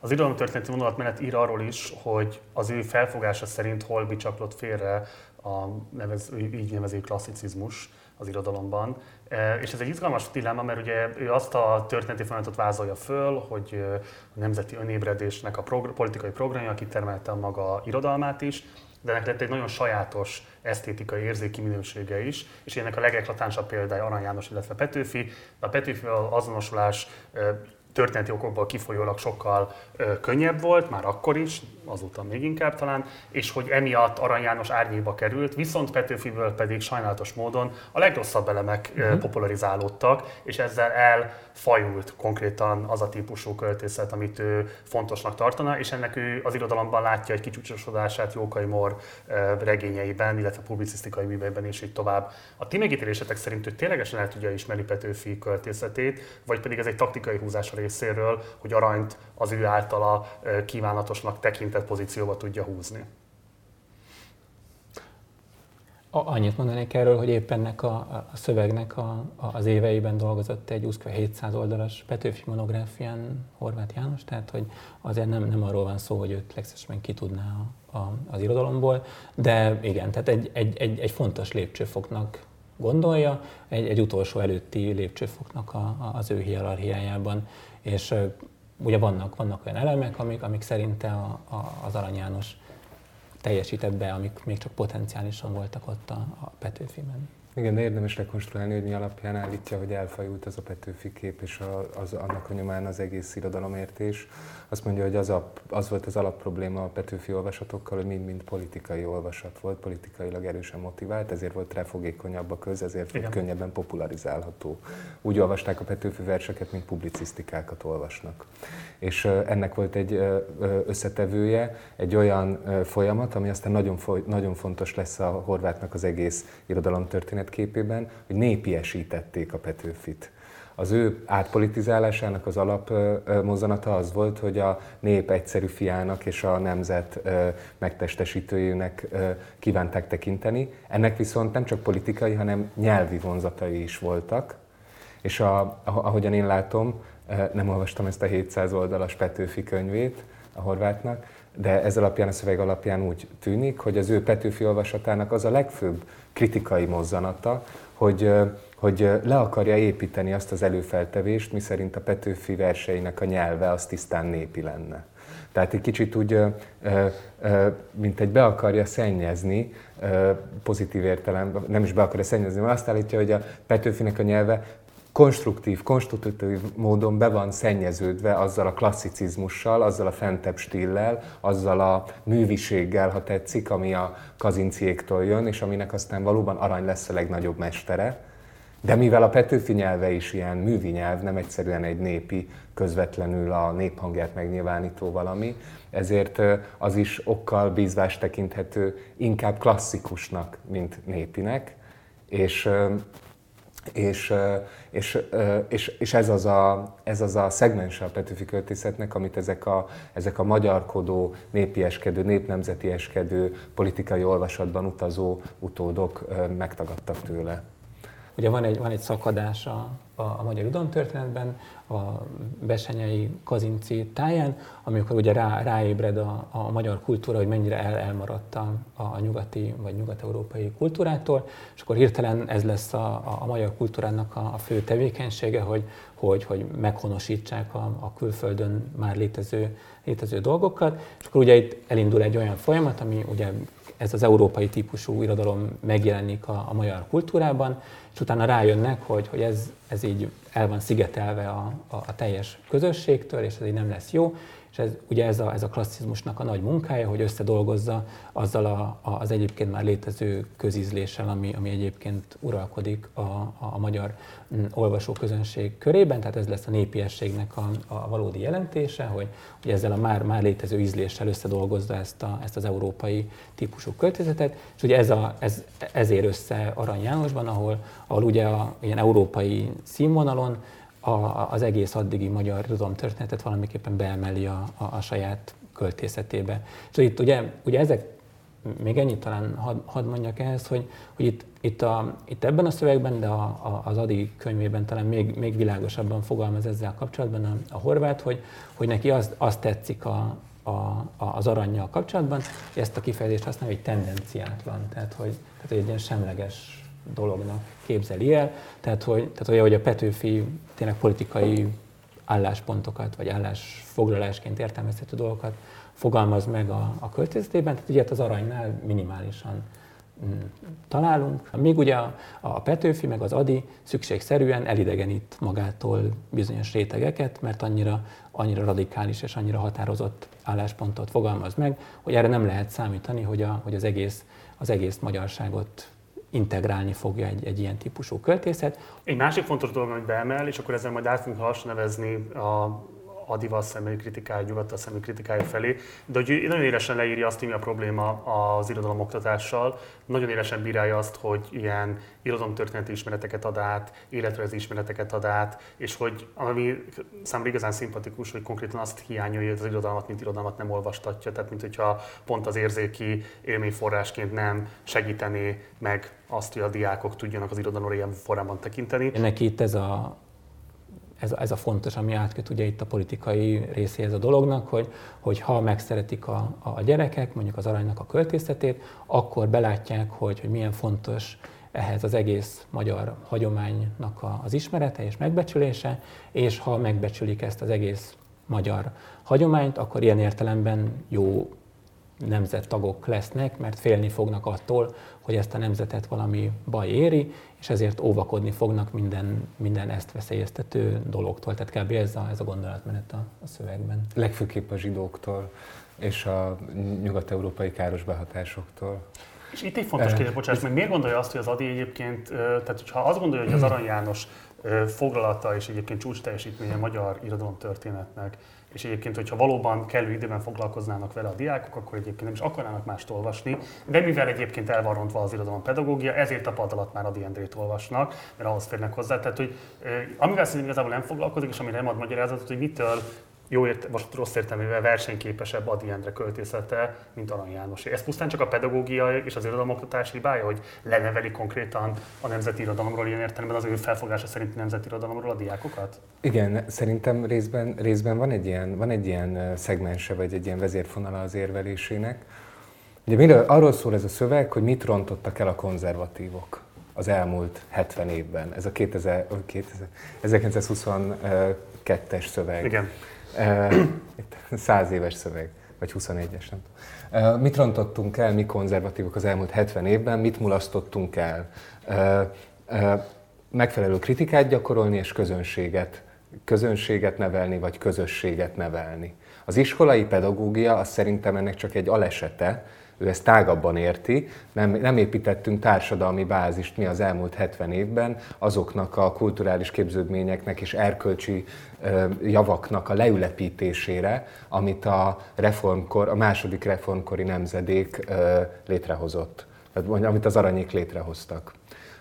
az irodalomtörténeti menet ír arról is, hogy az ő felfogása szerint hol bicsaklott félre a nevez, így nevező klasszicizmus az irodalomban. És ez egy izgalmas dilemma, mert ugye ő azt a történeti folyamatot vázolja föl, hogy a nemzeti önébredésnek a progr- politikai programja kitermelte a maga irodalmát is, de ennek lett egy nagyon sajátos esztétikai érzéki minősége is, és ennek a legeklatánsabb példája Arany János, illetve Petőfi. A Petőfi azonosulás történeti okokból kifolyólag sokkal ö, könnyebb volt, már akkor is, azóta még inkább talán, és hogy emiatt Arany János árnyéba került, viszont Petőfiből pedig sajnálatos módon a legrosszabb elemek uh-huh. popularizálódtak, és ezzel elfajult konkrétan az a típusú költészet, amit ő fontosnak tartana, és ennek ő az irodalomban látja egy kicsúcsosodását Jókai Mor regényeiben, illetve publicisztikai műveiben, és így tovább. A ti megítélésetek szerint ő ténylegesen el tudja ismerni Petőfi költészetét, vagy pedig ez egy taktikai húzás a részéről, hogy aranyt az ő általa kívánatosnak tekintett pozícióba tudja húzni. Annyit mondanék erről, hogy éppen ennek a, a szövegnek a, a, az éveiben dolgozott egy 700 oldalas Petőfi monográfián Horváth János, tehát hogy azért nem, nem arról van szó, hogy őt legszesben ki tudná a, a, az irodalomból, de igen, tehát egy, egy, egy, egy fontos lépcsőfoknak gondolja, egy, egy utolsó előtti lépcsőfoknak a, a, az ő hierarchiájában, és ugye vannak, vannak olyan elemek, amik, amik szerinte a, a, az Arany János teljesített be, amik még csak potenciálisan voltak ott a, a Petőfiben. Igen, de érdemes rekonstruálni, hogy mi alapján állítja, hogy elfajult az a Petőfi kép, és a, az, annak a nyomán az egész irodalomértés. Azt mondja, hogy az, a, az volt az alapprobléma a Petőfi olvasatokkal, hogy mind-mind politikai olvasat volt, politikailag erősen motivált, ezért volt refogékonyabb a köz, ezért volt könnyebben popularizálható. Úgy olvasták a Petőfi verseket, mint publicisztikákat olvasnak. És ennek volt egy összetevője, egy olyan folyamat, ami aztán nagyon, nagyon fontos lesz a horvátnak az egész irodalomtörténet képében, hogy népiesítették a Petőfit. Az ő átpolitizálásának az alapmozzanata az volt, hogy a nép egyszerű fiának és a nemzet megtestesítőjének kívánták tekinteni. Ennek viszont nem csak politikai, hanem nyelvi vonzatai is voltak. És a, ahogyan én látom, nem olvastam ezt a 700 oldalas Petőfi könyvét a horvátnak, de ez alapján, a szöveg alapján úgy tűnik, hogy az ő Petőfi olvasatának az a legfőbb kritikai mozzanata, hogy, hogy le akarja építeni azt az előfeltevést, miszerint a Petőfi verseinek a nyelve az tisztán népi lenne. Tehát egy kicsit úgy, mint egy be akarja szennyezni, pozitív értelemben, nem is be akarja szennyezni, mert azt állítja, hogy a Petőfinek a nyelve konstruktív, konstruktív módon be van szennyeződve azzal a klasszicizmussal, azzal a fentebb stillel, azzal a műviséggel, ha tetszik, ami a kazinciéktól jön, és aminek aztán valóban arany lesz a legnagyobb mestere. De mivel a Petőfi nyelve is ilyen művi nyelv, nem egyszerűen egy népi, közvetlenül a néphangját megnyilvánító valami, ezért az is okkal bízvás tekinthető inkább klasszikusnak, mint népinek, és és, és, és, és ez, az a, ez az a szegmens a Petőfi költészetnek, amit ezek a, ezek a magyarkodó, népieskedő, népnemzetieskedő, politikai olvasatban utazó utódok megtagadtak tőle. Ugye van egy, van egy szakadás a, a, a magyar udantörténetben, a Besenyei Kazinci táján, amikor ugye rá, ráébred a, a magyar kultúra, hogy mennyire el, elmaradt a, a nyugati vagy nyugat-európai kultúrától, és akkor hirtelen ez lesz a, a, magyar kultúrának a, a fő tevékenysége, hogy, hogy, hogy meghonosítsák a, a külföldön már létező, létező dolgokat, és akkor ugye itt elindul egy olyan folyamat, ami ugye ez az európai típusú irodalom megjelenik a, a magyar kultúrában, és utána rájönnek, hogy, hogy ez, ez így el van szigetelve a, a, a teljes közösségtől, és ez így nem lesz jó, és ez, ugye ez a, ez a klasszizmusnak a nagy munkája, hogy összedolgozza azzal a, a, az egyébként már létező közízléssel, ami, ami egyébként uralkodik a, a, a magyar mm, olvasóközönség körében, tehát ez lesz a népiességnek a, a valódi jelentése, hogy, hogy ezzel a már, már létező ízléssel összedolgozza ezt, a, ezt az európai típusú költözetet, és ugye ez, a, ez ezért össze Arany Jánosban, ahol, ahol ugye a ilyen európai színvonalon a, az egész addigi magyar történetet valamiképpen beemeli a, a, a saját költészetébe. És itt ugye, ugye ezek, még ennyit talán hadd had mondjak ehhez, hogy, hogy itt, itt, a, itt ebben a szövegben, de a, a, az Adi könyvében talán még, még világosabban fogalmaz ezzel kapcsolatban a, a horvát, hogy, hogy neki azt, azt tetszik a, a, a, az aranyjal kapcsolatban, ezt a kifejezést használja, hogy tendenciátlan, tehát hogy, tehát, hogy egy ilyen semleges dolognak képzeli el. Tehát, hogy, tehát hogy a Petőfi tényleg politikai álláspontokat, vagy állásfoglalásként értelmezhető dolgokat fogalmaz meg a, a költészetében, tehát ugye az aranynál minimálisan mm, találunk. Még ugye a Petőfi, meg az Adi szükségszerűen elidegenít magától bizonyos rétegeket, mert annyira, annyira radikális és annyira határozott álláspontot fogalmaz meg, hogy erre nem lehet számítani, hogy, a, hogy az, egész, az egész magyarságot integrálni fogja egy, egy ilyen típusú költészet. Egy másik fontos dolog, amit beemel, és akkor ezzel majd át fogunk lassan nevezni a Adival személyi kritikája, nyugattal személyi kritikája felé, de hogy nagyon élesen leírja azt, mi a probléma az irodalom oktatással, nagyon élesen bírálja azt, hogy ilyen irodalomtörténeti ismereteket ad át, életrajzi ismereteket ad át, és hogy ami számomra igazán szimpatikus, hogy konkrétan azt hiányolja, hogy az irodalmat, mint irodalmat nem olvastatja, tehát mint hogyha pont az érzéki élményforrásként nem segítené meg azt, hogy a diákok tudjanak az irodalomra ilyen formában tekinteni. Neki itt ez a ez ez a fontos, ami átköt ugye itt a politikai részéhez a dolognak, hogy, hogy ha megszeretik a, a gyerekek, mondjuk az aranynak a költészetét, akkor belátják, hogy, hogy milyen fontos ehhez az egész magyar hagyománynak a, az ismerete és megbecsülése, és ha megbecsülik ezt az egész magyar hagyományt, akkor ilyen értelemben jó nemzettagok lesznek, mert félni fognak attól, hogy ezt a nemzetet valami baj éri, és ezért óvakodni fognak minden, minden ezt veszélyeztető dologtól. Tehát kb. ez a, ez a gondolatmenet a, a szövegben. Legfőképp a zsidóktól és a nyugat-európai káros behatásoktól. És itt egy fontos kérdés, bocsáss, meg miért gondolja azt, hogy az Adi egyébként, tehát ha azt gondolja, hogy az Arany János foglalata és egyébként csúcs teljesítménye a magyar irodalom történetnek, és egyébként, hogyha valóban kellő időben foglalkoznának vele a diákok, akkor egyébként nem is akarnának mást olvasni, de mivel egyébként el van rontva az irodalom pedagógia, ezért a pad alatt már Adi Endrét olvasnak, mert ahhoz férnek hozzá. Tehát, hogy amivel szerintem igazából nem foglalkozik, és amire nem ad magyarázatot, hogy mitől jó ért, most rossz értelmével versenyképesebb Adi Endre költészete, mint Arany János. Ez pusztán csak a pedagógia és az irodalomoktatás hibája, hogy leneveli konkrétan a nemzeti irodalomról ilyen értelemben az ő felfogása szerint nemzeti irodalomról a diákokat? Igen, szerintem részben, részben van, egy ilyen, van egy ilyen szegmense, vagy egy ilyen vezérfonala az érvelésének. Ugye miről, arról szól ez a szöveg, hogy mit rontottak el a konzervatívok az elmúlt 70 évben. Ez a 2000, 2000, 1922-es szöveg. Igen. Száz éves szöveg, vagy 21-es, nem tudom. Mit rontottunk el, mi konzervatívok az elmúlt 70 évben, mit mulasztottunk el? Megfelelő kritikát gyakorolni és közönséget, közönséget nevelni, vagy közösséget nevelni. Az iskolai pedagógia az szerintem ennek csak egy alesete, ő ezt tágabban érti, nem, nem építettünk társadalmi bázist mi az elmúlt 70 évben azoknak a kulturális képződményeknek és erkölcsi javaknak a leülepítésére, amit a, reformkor, a második reformkori nemzedék létrehozott, vagy amit az aranyék létrehoztak.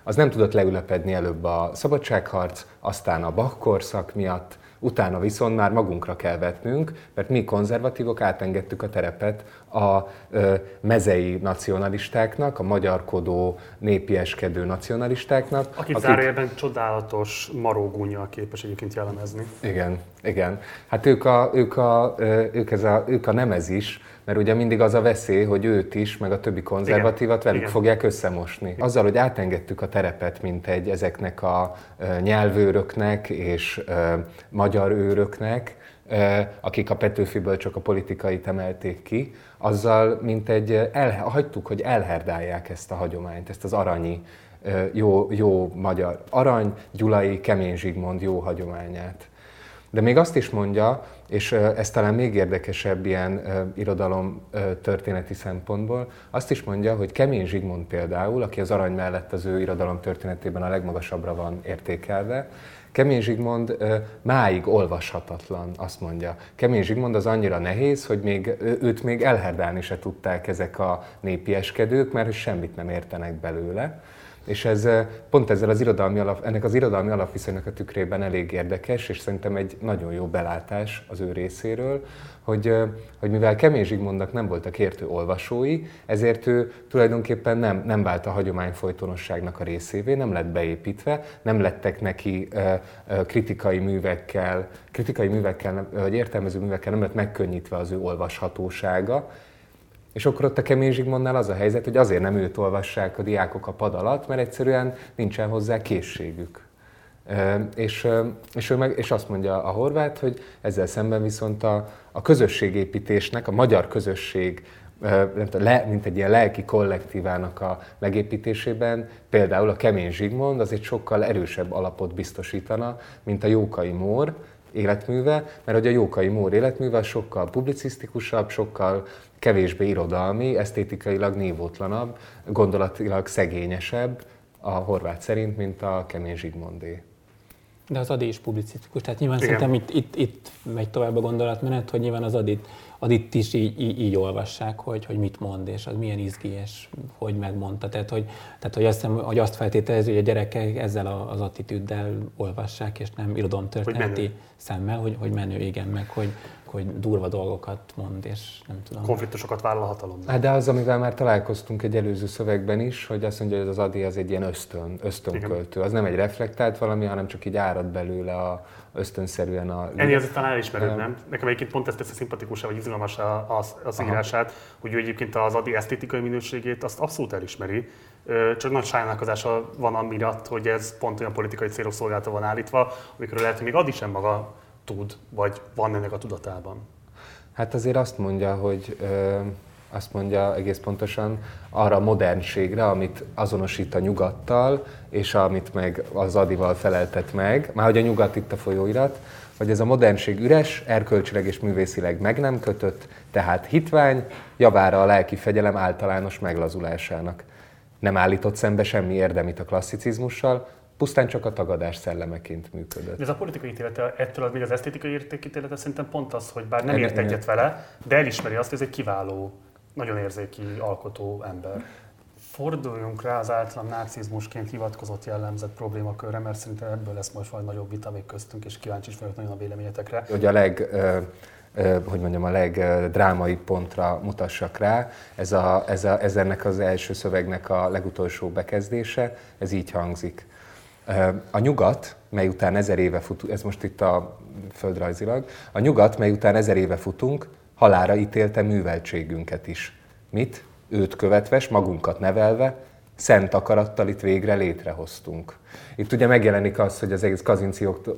Az nem tudott leülepedni előbb a szabadságharc, aztán a Bach korszak miatt, Utána viszont már magunkra kell vetnünk, mert mi konzervatívok átengedtük a terepet a ö, mezei nacionalistáknak, a magyarkodó, népieskedő nacionalistáknak. Akit, akik zárójelben csodálatos marógúnyjal képes egyébként jellemezni. Igen, igen. Hát ők a, ők a, ők ez a, ők a nemezis, mert ugye mindig az a veszély, hogy őt is, meg a többi konzervatívat Igen. velük Igen. fogják összemosni. Azzal, hogy átengedtük a terepet, mint egy ezeknek a nyelvőröknek és magyar őröknek, akik a Petőfiből csak a politikait emelték ki, azzal mint egy, el, hagytuk, hogy elherdálják ezt a hagyományt, ezt az aranyi, jó, jó magyar arany, gyulai, kemény Zsigmond jó hagyományát. De még azt is mondja, és ez talán még érdekesebb ilyen irodalom történeti szempontból, azt is mondja, hogy Kemény Zsigmond például, aki az arany mellett az ő irodalom történetében a legmagasabbra van értékelve, Kemény Zsigmond máig olvashatatlan, azt mondja. Kemény Zsigmond az annyira nehéz, hogy még, őt még elherdálni se tudták ezek a népieskedők, mert semmit nem értenek belőle. És ez pont ezzel az irodalmi alap, ennek az irodalmi alapviszonynak a tükrében elég érdekes, és szerintem egy nagyon jó belátás az ő részéről, hogy, hogy mivel Kemény Zsigmondnak nem voltak értő olvasói, ezért ő tulajdonképpen nem, nem vált a hagyomány folytonosságnak a részévé, nem lett beépítve, nem lettek neki kritikai művekkel, kritikai művekkel, vagy értelmező művekkel nem lett megkönnyítve az ő olvashatósága, és akkor ott a Kemény Zsigmondnál az a helyzet, hogy azért nem őt olvassák a diákok a pad alatt, mert egyszerűen nincsen hozzá készségük. És, és, ő meg, és azt mondja a horvát, hogy ezzel szemben viszont a, a közösségépítésnek, a magyar közösség, mint egy ilyen lelki kollektívának a megépítésében például a Kemény Zsigmond az egy sokkal erősebb alapot biztosítana, mint a Jókai Mór életműve, mert hogy a Jókai Mór életműve sokkal publicisztikusabb, sokkal kevésbé irodalmi, esztétikailag nívótlanabb, gondolatilag szegényesebb a horvát szerint, mint a Kemény Zsigmondé. De az Adi is publicisztikus, tehát nyilván Igen. szerintem itt, itt, itt megy tovább a gondolatmenet, hogy nyilván az Adit, Adit is így, így, így olvassák, hogy, hogy mit mond, és az milyen izgi, és hogy megmondta. Tehát, hogy, tehát, hogy, azt, hiszem, hogy azt feltételezi, hogy a gyerekek ezzel az attitűddel olvassák, és nem irodalomtörténeti szemmel, hogy, hogy menő, igen, meg hogy, hogy durva dolgokat mond, és nem tudom. Konfliktusokat vállal a hatalom. Hát de az, amivel már találkoztunk egy előző szövegben is, hogy azt mondja, hogy az Adi az egy ilyen ösztön, ösztönköltő. Az nem egy reflektált valami, hanem csak így árad belőle a, ösztönszerűen a... Ennél azért talán elismerőd, um, nem? Nekem egyébként pont ezt teszi szimpatikusá, vagy izgalmas az, az írását, hogy ő egyébként az Adi esztétikai minőségét azt abszolút elismeri, csak nagy sajnálkozása van amiatt, hogy ez pont olyan politikai célok szolgálta van állítva, amikor lehet, hogy még Adi sem maga tud, vagy van ennek a tudatában? Hát azért azt mondja, hogy azt mondja egész pontosan, arra a modernségre, amit azonosít a nyugattal, és amit meg az Adival feleltet meg, már hogy a nyugat itt a folyóirat, hogy ez a modernség üres, erkölcsileg és művészileg meg nem kötött, tehát hitvány, javára a lelki fegyelem általános meglazulásának. Nem állított szembe semmi érdemit a klasszicizmussal, pusztán csak a tagadás szellemeként működött. De ez a politikai ítélete, ettől az még az esztétikai értékítélete szerintem pont az, hogy bár nem ért egyet vele, de elismeri azt, hogy ez egy kiváló, nagyon érzéki alkotó ember. Forduljunk rá az általam nácizmusként hivatkozott jellemzett problémakörre, mert szerintem ebből lesz most majd nagyobb vita még köztünk, és kíváncsi is vagyok nagyon a véleményetekre. Hogy a leg, hogy mondjam, a legdrámai pontra mutassak rá. Ez, a, ez, a, ez ennek az első szövegnek a legutolsó bekezdése, ez így hangzik. A nyugat, mely után ezer éve futunk, ez most itt a földrajzilag, a nyugat, mely után ezer éve futunk, halára ítélte műveltségünket is. Mit? Őt követve, magunkat nevelve, szent akarattal itt végre létrehoztunk. Itt ugye megjelenik az, hogy az egész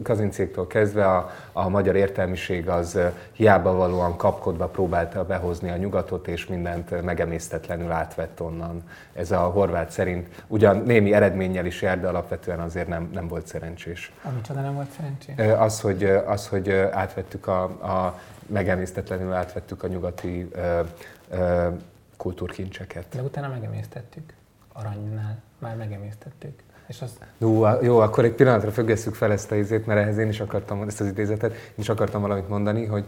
kazinciéktól kezdve a, a magyar értelmiség az hiába valóan kapkodva próbálta behozni a nyugatot, és mindent megemésztetlenül átvett onnan. Ez a horvát szerint ugyan némi eredménnyel is jár, de alapvetően azért nem, nem volt szerencsés. Ami csoda nem volt szerencsés? Az, hogy, az, hogy átvettük a, a megemésztetlenül átvettük a nyugati ö, ö, kultúrkincseket. De utána megemésztettük aranynál már megemésztettük. És az... Jó, jó, akkor egy pillanatra függesszük fel ezt a izét, mert ehhez én is akartam, ezt az idézetet, én is akartam valamit mondani, hogy,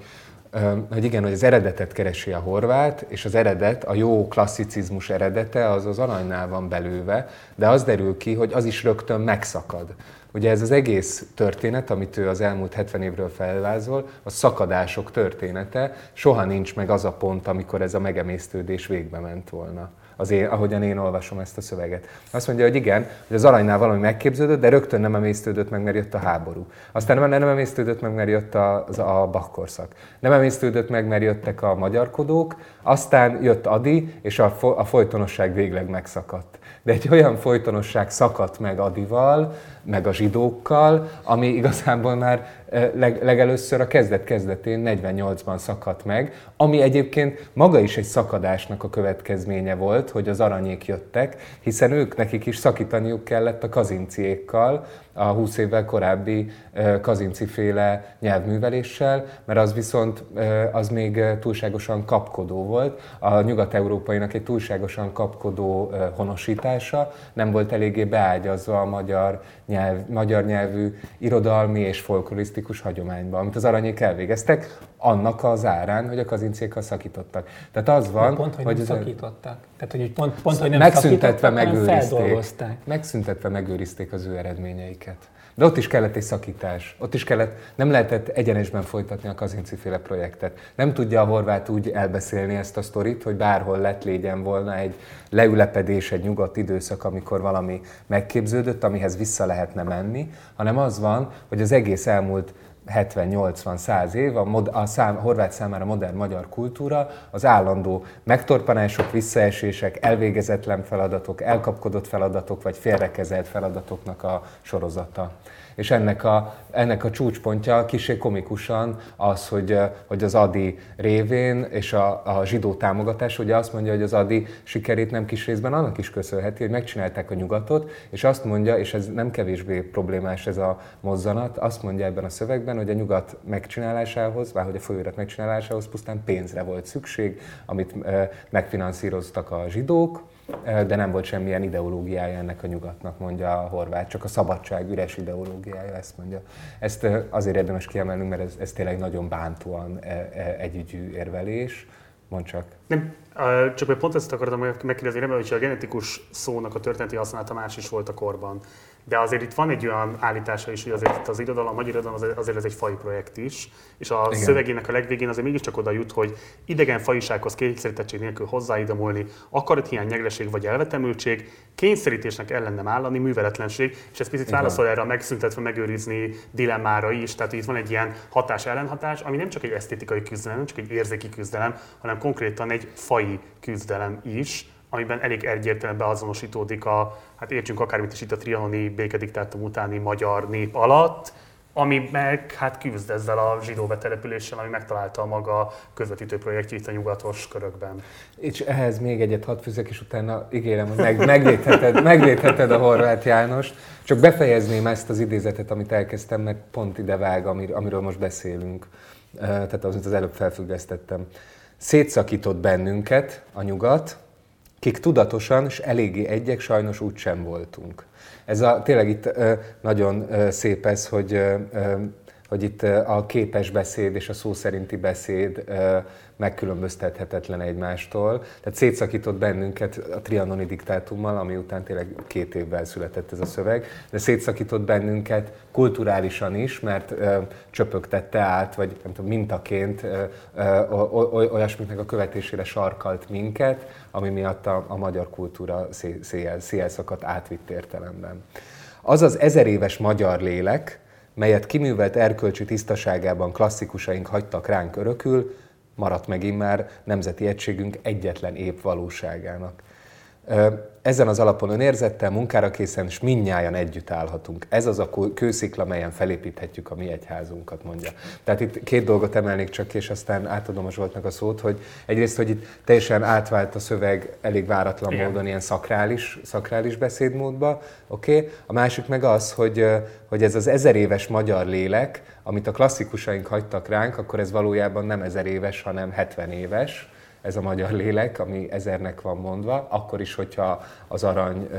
hogy igen, hogy az eredetet keresi a horvát, és az eredet, a jó klasszicizmus eredete az az aranynál van belőve, de az derül ki, hogy az is rögtön megszakad. Ugye ez az egész történet, amit ő az elmúlt 70 évről felvázol, a szakadások története, soha nincs meg az a pont, amikor ez a megemésztődés végbe ment volna az én, ahogyan én olvasom ezt a szöveget. Azt mondja, hogy igen, hogy az aranynál valami megképződött, de rögtön nem emésztődött meg, mert jött a háború. Aztán nem, nem emésztődött meg, mert jött a, a bakkorszak. Nem emésztődött meg, mert jöttek a magyarkodók, aztán jött Adi, és a, a folytonosság végleg megszakadt. De egy olyan folytonosság szakadt meg Adival, meg a zsidókkal, ami igazából már leg, legelőször a kezdet-kezdetén 48-ban szakadt meg, ami egyébként maga is egy szakadásnak a következménye volt, hogy az aranyék jöttek, hiszen ők nekik is szakítaniuk kellett a kazinciékkal, a 20 évvel korábbi kazinci-féle nyelvműveléssel, mert az viszont az még túlságosan kapkodó volt. A nyugat-európainak egy túlságosan kapkodó honosítása nem volt eléggé beágyazva a magyar, nyelv, magyar nyelvű irodalmi és folklorisztikus hagyományba, amit az aranyék elvégeztek, annak az árán, hogy a kazincékkal szakítottak. Tehát az van, pont, hogy, hogy nem szakítottak. Tehát, hogy pont, pont, hogy nem megszüntetve megőrizték. Megszüntetve megőrizték az ő eredményeiket. De ott is kellett egy szakítás. Ott is kellett, nem lehetett egyenesben folytatni a Kazinci féle projektet. Nem tudja a horvát úgy elbeszélni ezt a sztorit, hogy bárhol lett légyen volna egy leülepedés, egy nyugodt időszak, amikor valami megképződött, amihez vissza lehetne menni, hanem az van, hogy az egész elmúlt 70-80-100 év, a, mod, a, szám, a horvát számára modern magyar kultúra, az állandó megtorpanások, visszaesések, elvégezetlen feladatok, elkapkodott feladatok vagy félrekezelt feladatoknak a sorozata. És ennek a, ennek a csúcspontja kisé komikusan az, hogy, hogy az Adi révén és a, a zsidó támogatás, ugye azt mondja, hogy az Adi sikerét nem kis részben annak is köszönheti, hogy megcsinálták a nyugatot, és azt mondja, és ez nem kevésbé problémás ez a mozzanat, azt mondja ebben a szövegben, hogy a nyugat megcsinálásához, vagy hogy a folyóirat megcsinálásához pusztán pénzre volt szükség, amit megfinanszíroztak a zsidók, de nem volt semmilyen ideológiája ennek a nyugatnak, mondja a horvát, csak a szabadság üres ideológiája, ezt mondja. Ezt azért érdemes kiemelnünk, mert ez, ez tényleg nagyon bántóan e, e, együgyű érvelés. Mond csak. Nem, csak pont ezt akartam megkérdezni, remélem, hogy a genetikus szónak a történeti használata más is volt a korban. De azért itt van egy olyan állítása is, hogy azért itt az irodalom, a magyar irodalom azért ez egy fai projekt is, és a Igen. szövegének a legvégén azért mégiscsak oda jut, hogy idegen fajisághoz kényszerítettség nélkül hozzáidomulni, akarathiány, nyegleség vagy elvetemültség, kényszerítésnek ellen nem állani, műveletlenség, és ez picit válaszol erre a megszüntetve megőrizni dilemmára is, tehát itt van egy ilyen hatás-ellenhatás, ami nem csak egy esztétikai küzdelem, nem csak egy érzéki küzdelem, hanem konkrétan egy fai küzdelem is, amiben elég egyértelműen beazonosítódik a, hát értsünk akármit is itt a trianoni békediktátum utáni magyar nép alatt, ami meg hát küzd ezzel a zsidó betelepüléssel, ami megtalálta a maga közvetítő projektjét a nyugatos körökben. És ehhez még egyet hadd fűzek, és utána ígérem, hogy meg, megvédheted, megvédheted a Horváth Jánost. Csak befejezném ezt az idézetet, amit elkezdtem, meg pont ide vág, amiről most beszélünk. Tehát az, az előbb felfüggesztettem. Szétszakított bennünket a nyugat, kik tudatosan és eléggé egyek sajnos úgy sem voltunk. Ez a, tényleg itt nagyon szép ez, hogy, hogy itt a képes beszéd és a szó szerinti beszéd megkülönböztethetetlen egymástól. Tehát szétszakított bennünket a trianoni diktátummal, ami után tényleg két évvel született ez a szöveg, de szétszakított bennünket kulturálisan is, mert ö, csöpögtette át, vagy nem tudom, mintaként ö, ö, olyasmiknek a követésére sarkalt minket, ami miatt a, a magyar kultúra széjjel, széjjel szakadt átvitt értelemben. Az az ezer éves magyar lélek, melyet kiművelt erkölcsi tisztaságában klasszikusaink hagytak ránk örökül, maradt meg immár nemzeti egységünk egyetlen épp valóságának. Ezen az alapon önérzettel, munkára készen, és mindnyájan együtt állhatunk. Ez az a kőszikla, melyen felépíthetjük a mi egyházunkat, mondja. Tehát itt két dolgot emelnék csak, és aztán átadom a Zsoltnak a szót, hogy egyrészt, hogy itt teljesen átvált a szöveg elég váratlan Igen. módon ilyen szakrális, szakrális beszédmódba, oké? Okay? A másik meg az, hogy, hogy ez az ezer éves magyar lélek, amit a klasszikusaink hagytak ránk, akkor ez valójában nem ezer éves, hanem 70 éves, ez a magyar lélek, ami ezernek van mondva, akkor is, hogyha az arany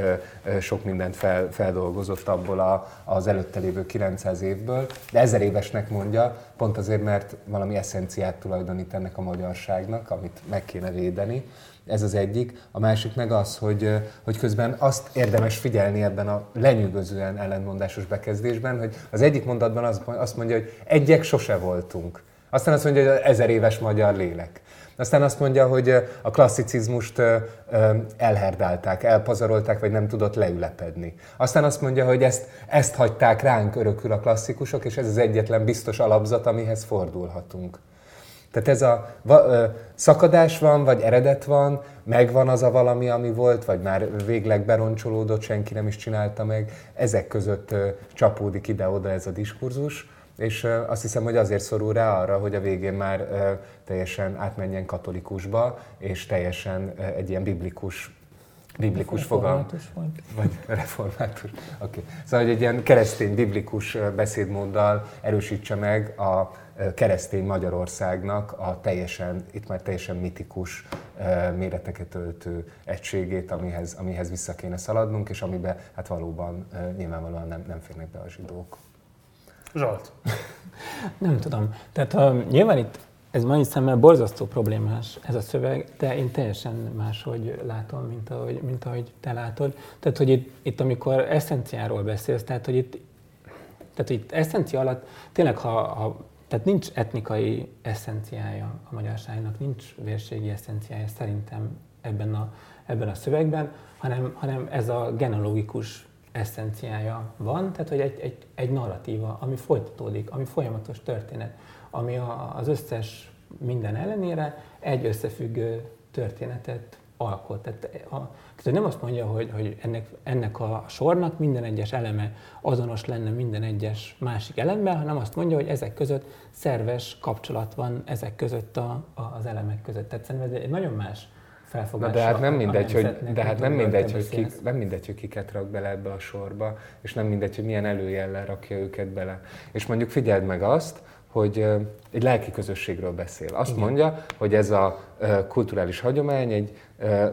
sok mindent fel, feldolgozott abból a, az előtte lévő 900 évből, de ezer évesnek mondja, pont azért, mert valami eszenciát tulajdonít ennek a magyarságnak, amit meg kéne védeni. Ez az egyik. A másik meg az, hogy, hogy közben azt érdemes figyelni ebben a lenyűgözően ellentmondásos bekezdésben, hogy az egyik mondatban azt mondja, hogy egyek sose voltunk. Aztán azt mondja, hogy ezer éves magyar lélek. Aztán azt mondja, hogy a klasszicizmust elherdálták, elpazarolták, vagy nem tudott leülepedni. Aztán azt mondja, hogy ezt, ezt hagyták ránk örökül a klasszikusok, és ez az egyetlen biztos alapzat, amihez fordulhatunk. Tehát ez a va, ö, szakadás van, vagy eredet van, megvan az a valami, ami volt, vagy már végleg beroncsolódott, senki nem is csinálta meg. Ezek között ö, csapódik ide-oda ez a diskurzus és azt hiszem, hogy azért szorul rá arra, hogy a végén már teljesen átmenjen katolikusba, és teljesen egy ilyen biblikus biblikus fogalm. Vagy. vagy református. Okay. Szóval, hogy egy ilyen keresztény biblikus beszédmóddal erősítse meg a keresztény Magyarországnak a teljesen, itt már teljesen mitikus méreteket öltő egységét, amihez, amihez vissza kéne szaladnunk, és amiben hát valóban nyilvánvalóan nem, nem férnek be a zsidók. Zsolt? Nem tudom. Tehát ha, nyilván itt ez mai szemmel borzasztó problémás ez a szöveg, de én teljesen máshogy látom, mint ahogy, mint ahogy te látod. Tehát, hogy itt, itt amikor eszenciáról beszélsz, tehát, hogy itt, tehát, hogy itt eszencia alatt tényleg, ha, ha tehát nincs etnikai eszenciája a magyarságnak, nincs vérségi eszenciája szerintem ebben a, ebben a szövegben, hanem, hanem ez a genológikus eszenciája van, tehát hogy egy, egy, egy narratíva, ami folytatódik, ami folyamatos történet, ami a, az összes minden ellenére egy összefüggő történetet alkot. Tehát, a, tehát nem azt mondja, hogy, hogy ennek, ennek a sornak minden egyes eleme azonos lenne minden egyes másik elemben, hanem azt mondja, hogy ezek között szerves kapcsolat van ezek között a, a, az elemek között. Tehát szerintem ez egy nagyon más felfogása. de hát nem mindegy, hogy, de hát nem mindegy, hogy ki, nem mindegy, hogy kiket rak bele ebbe a sorba, és nem mindegy, hogy milyen előjellel rakja őket bele. És mondjuk figyeld meg azt, hogy egy lelki közösségről beszél. Azt Igen. mondja, hogy ez a kulturális hagyomány egy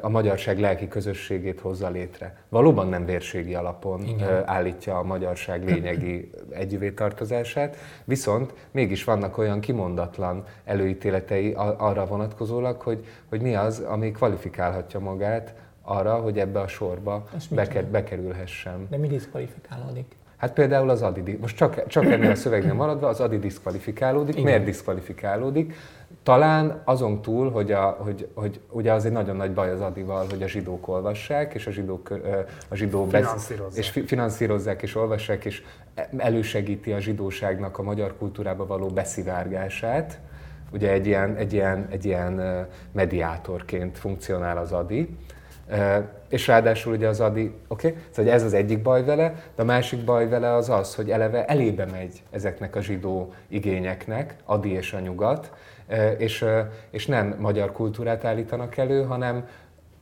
a magyarság lelki közösségét hozza létre. Valóban nem vérségi alapon Igen. állítja a magyarság lényegi együvé tartozását, viszont mégis vannak olyan kimondatlan előítéletei arra vonatkozólag, hogy, hogy mi az, ami kvalifikálhatja magát arra, hogy ebbe a sorba beker, bekerülhessen. De mi diszkvalifikálódik? Hát például az Adi, most csak, csak ennél a szövegnél maradva, az Adi diszkvalifikálódik. Igen. Miért diszkvalifikálódik? Talán azon túl, hogy, a, hogy, hogy ugye az egy nagyon nagy baj az Adival, hogy a zsidók olvassák, és a zsidók, a zsidó finanszírozzák. és finanszírozzák és olvassák, és elősegíti a zsidóságnak a magyar kultúrába való beszivárgását. Ugye egy ilyen, egy ilyen, egy ilyen mediátorként funkcionál az Adi. És ráadásul ugye az Adi, oké, okay? szóval ez az egyik baj vele, de a másik baj vele az az, hogy eleve elébe megy ezeknek a zsidó igényeknek, Adi és a nyugat, és, és nem magyar kultúrát állítanak elő, hanem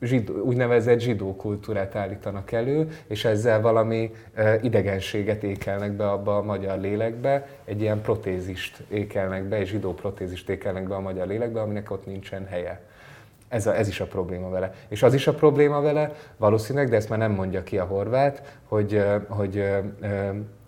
zsidó, úgynevezett zsidó kultúrát állítanak elő, és ezzel valami idegenséget ékelnek be abba a magyar lélekbe, egy ilyen protézist ékelnek be, egy zsidó protézist ékelnek be a magyar lélekbe, aminek ott nincsen helye. Ez, a, ez is a probléma vele. És az is a probléma vele, valószínűleg, de ezt már nem mondja ki a horvát, hogy, hogy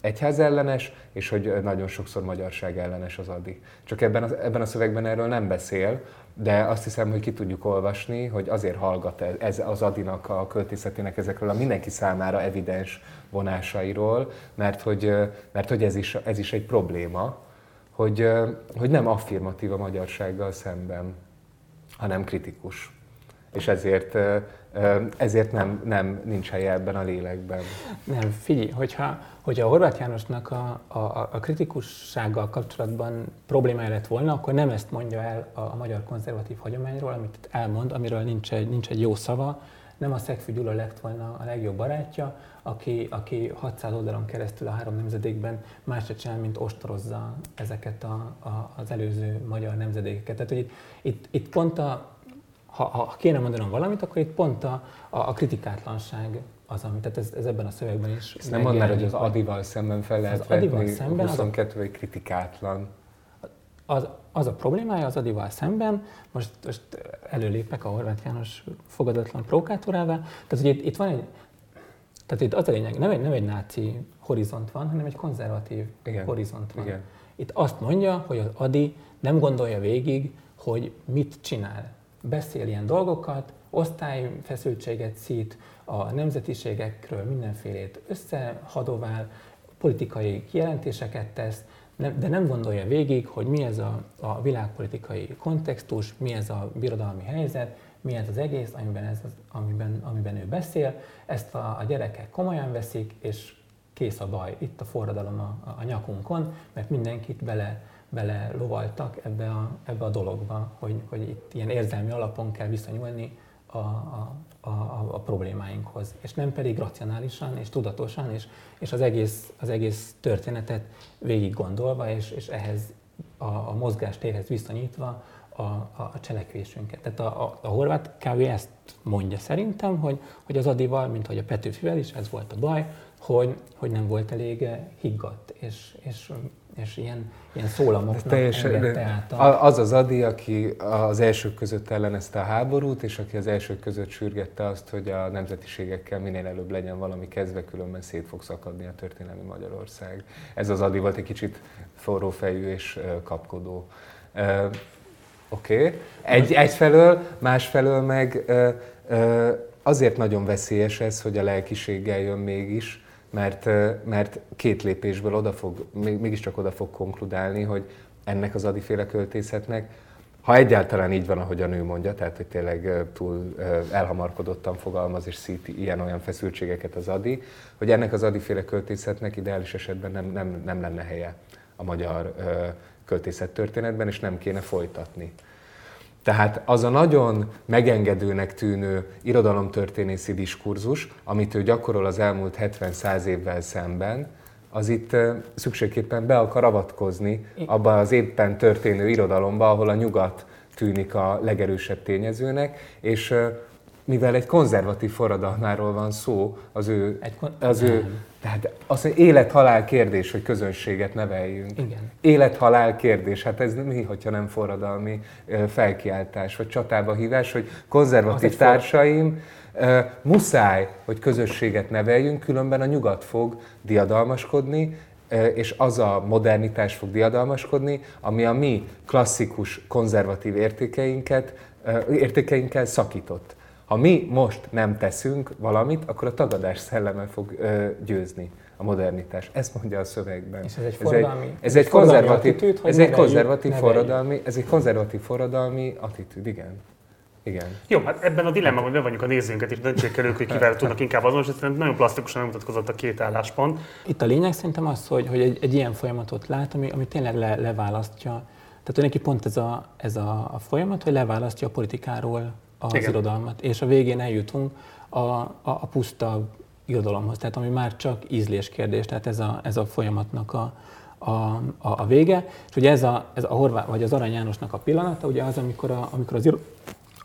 egyház ellenes, és hogy nagyon sokszor magyarság ellenes az Adi. Csak ebben a, ebben a szövegben erről nem beszél, de azt hiszem, hogy ki tudjuk olvasni, hogy azért hallgat ez az Adinak a költészetének ezekről a mindenki számára evidens vonásairól, mert hogy, mert hogy ez, is, ez is egy probléma, hogy, hogy nem affirmatív a magyarsággal szemben, hanem kritikus. És ezért, ezért nem, nem nincs helye ebben a lélekben. Nem, figyelj, hogyha, hogyha a Horváth Jánosnak a, a, a kritikussággal kapcsolatban problémája lett volna, akkor nem ezt mondja el a, a magyar konzervatív hagyományról, amit elmond, amiről nincs egy, nincs egy jó szava, nem a Szegfű Gyula lett volna a legjobb barátja, aki, aki 600 oldalon keresztül a három nemzedékben más se csinál, mint ostorozza ezeket a, a, az előző magyar nemzedékeket. Tehát, hogy itt, itt, itt pont a, ha, ha kéne mondanom valamit, akkor itt pont a, a, a kritikátlanság az, ami, tehát ez, ez ebben a szövegben is Ezt nem mondd már, hogy az Adival szemben fel lehet az vetni szemben 22 vagy kritikátlan. Az, az a problémája az Adival szemben, most, most előlépek a Horváth János fogadatlan provokátorává, tehát hogy itt, itt van egy, tehát itt az a lényeg, nem egy, nem egy náci horizont van, hanem egy konzervatív Igen. horizont van. Igen. Itt azt mondja, hogy az Adi nem gondolja végig, hogy mit csinál. Beszél ilyen dolgokat, osztályfeszültséget szít, a nemzetiségekről mindenfélét összehadovál, politikai kijelentéseket tesz, de nem gondolja végig, hogy mi ez a, a világpolitikai kontextus, mi ez a birodalmi helyzet, mi ez az egész, amiben, ez az, amiben, amiben ő beszél. Ezt a, a gyerekek komolyan veszik, és kész a baj. Itt a forradalom a, a nyakunkon, mert mindenkit bele, bele lovaltak ebbe a, ebbe a dologba, hogy, hogy itt ilyen érzelmi alapon kell viszonyulni a, a, a, a problémáinkhoz, és nem pedig racionálisan és tudatosan, és, és az, egész, az egész történetet végig gondolva, és, és ehhez a, a mozgástérhez viszonyítva a, a, a cselekvésünket. Tehát a, a, a horvát kávé ezt mondja szerintem, hogy, hogy az Adival, mint hogy a Petőfivel is, ez volt a baj, hogy, hogy nem volt elég higgadt, és, és és ilyen, ilyen szólamoknak teljesen, át a... Az az Adi, aki az elsők között ellenezte a háborút, és aki az elsők között sürgette azt, hogy a nemzetiségekkel minél előbb legyen valami kezdve, különben szét fog szakadni a történelmi Magyarország. Ez az Adi volt egy kicsit forró fejű és kapkodó. Oké. Okay. Egy, egyfelől, másfelől meg uh, uh, azért nagyon veszélyes ez, hogy a lelkiséggel jön mégis, mert, mert két lépésből oda fog, mégiscsak oda fog konkludálni, hogy ennek az adiféle költészetnek, ha egyáltalán így van, ahogy a nő mondja, tehát hogy tényleg túl elhamarkodottan fogalmaz és szíti ilyen-olyan feszültségeket az adi, hogy ennek az adiféle költészetnek ideális esetben nem, nem, nem lenne helye a magyar költészettörténetben, és nem kéne folytatni. Tehát az a nagyon megengedőnek tűnő irodalomtörténészi diskurzus, amit ő gyakorol az elmúlt 70-100 évvel szemben, az itt szükségképpen be akar avatkozni abba az éppen történő irodalomba, ahol a nyugat tűnik a legerősebb tényezőnek, és mivel egy konzervatív forradalmáról van szó, az ő, az ő tehát az, élet-halál kérdés, hogy közönséget neveljünk. Igen. Élet-halál kérdés, hát ez mi, hogyha nem forradalmi felkiáltás, vagy csatába hívás, hogy konzervatív társaim, for... muszáj, hogy közösséget neveljünk, különben a nyugat fog diadalmaskodni, és az a modernitás fog diadalmaskodni, ami a mi klasszikus konzervatív értékeinket, értékeinkkel szakított. Ha mi most nem teszünk valamit, akkor a tagadás szelleme fog ö, győzni a modernitás. Ezt mondja a szövegben. És ez egy forradalmi, ez egy, ez konzervatív, attitűd, ez egy konzervatív forradalmi, ez egy konzervatív forradalmi attitűd, igen. Igen. Jó, hát ebben a dilemmában, hogy bevonjuk a nézőnket, és döntsék el ők, hogy kivel tudnak inkább azonos, ez nagyon plastikusan megmutatkozott a két álláspont. Itt a lényeg szerintem az, hogy, hogy egy, egy ilyen folyamatot lát, ami, ami tényleg le, leválasztja. Tehát neki pont ez a, ez a, a folyamat, hogy leválasztja a politikáról az Igen. irodalmat, és a végén eljutunk a, a, a puszta irodalomhoz, tehát ami már csak ízléskérdés, tehát ez a, ez a folyamatnak a, a, a, a vége. És ugye ez a, ez a Horváth, vagy az Arany Jánosnak a pillanata, ugye az, amikor, a, amikor az,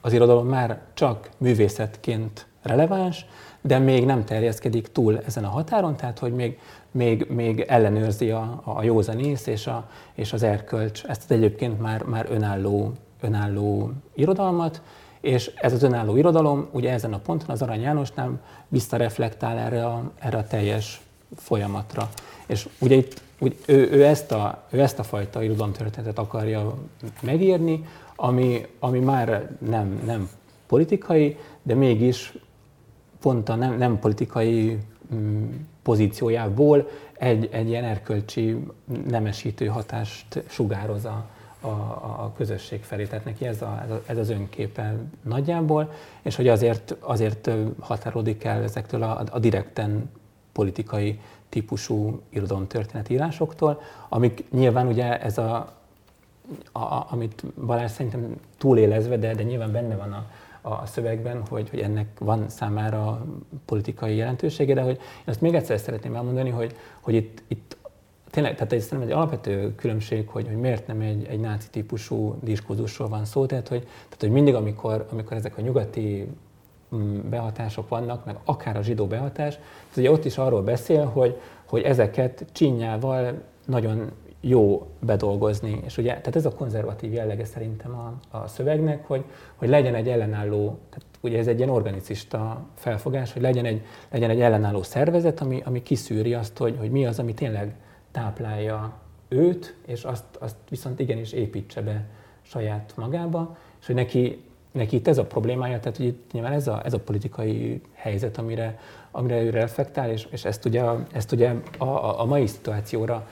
az irodalom már csak művészetként releváns, de még nem terjeszkedik túl ezen a határon, tehát hogy még, még, még ellenőrzi a, a józanész és, a, és az erkölcs ezt az egyébként már, már önálló, önálló irodalmat, és ez az önálló irodalom ugye ezen a ponton az Arany Jánosnál visszareflektál erre a, erre a teljes folyamatra. És ugye itt úgy, ő, ő, ezt a, ő ezt a fajta irodalomtörténetet akarja megírni, ami, ami már nem, nem politikai, de mégis pont a nem, nem politikai mm, pozíciójából egy, egy ilyen erkölcsi nemesítő hatást sugároz a, a, a közösség felé. Tehát neki ez, a, ez az önképe nagyjából, és hogy azért, azért határodik el ezektől a, a direkten politikai típusú irodalomtörténetírásoktól, amik nyilván ugye ez a, a, amit Balázs szerintem túlélezve, de, de nyilván benne van a, a szövegben, hogy, hogy ennek van számára politikai jelentősége, de hogy én azt még egyszer szeretném elmondani, hogy, hogy itt, itt tényleg, tehát ez szerintem egy alapvető különbség, hogy, hogy miért nem egy, egy náci típusú diskurzusról van szó, tehát hogy, tehát, hogy mindig, amikor, amikor ezek a nyugati mm, behatások vannak, meg akár a zsidó behatás, ez ugye ott is arról beszél, hogy, hogy ezeket csinyával nagyon jó bedolgozni. És ugye, tehát ez a konzervatív jellege szerintem a, a szövegnek, hogy, hogy legyen egy ellenálló, tehát ugye ez egy ilyen organicista felfogás, hogy legyen egy, legyen egy ellenálló szervezet, ami, ami kiszűri azt, hogy, hogy mi az, ami tényleg táplálja őt, és azt, azt viszont igenis építse be saját magába, és hogy neki, neki itt ez a problémája, tehát hogy itt nyilván ez a, ez a politikai helyzet, amire, amire ő reflektál, és, és ezt ugye, ezt ugye a, a, a mai szituációra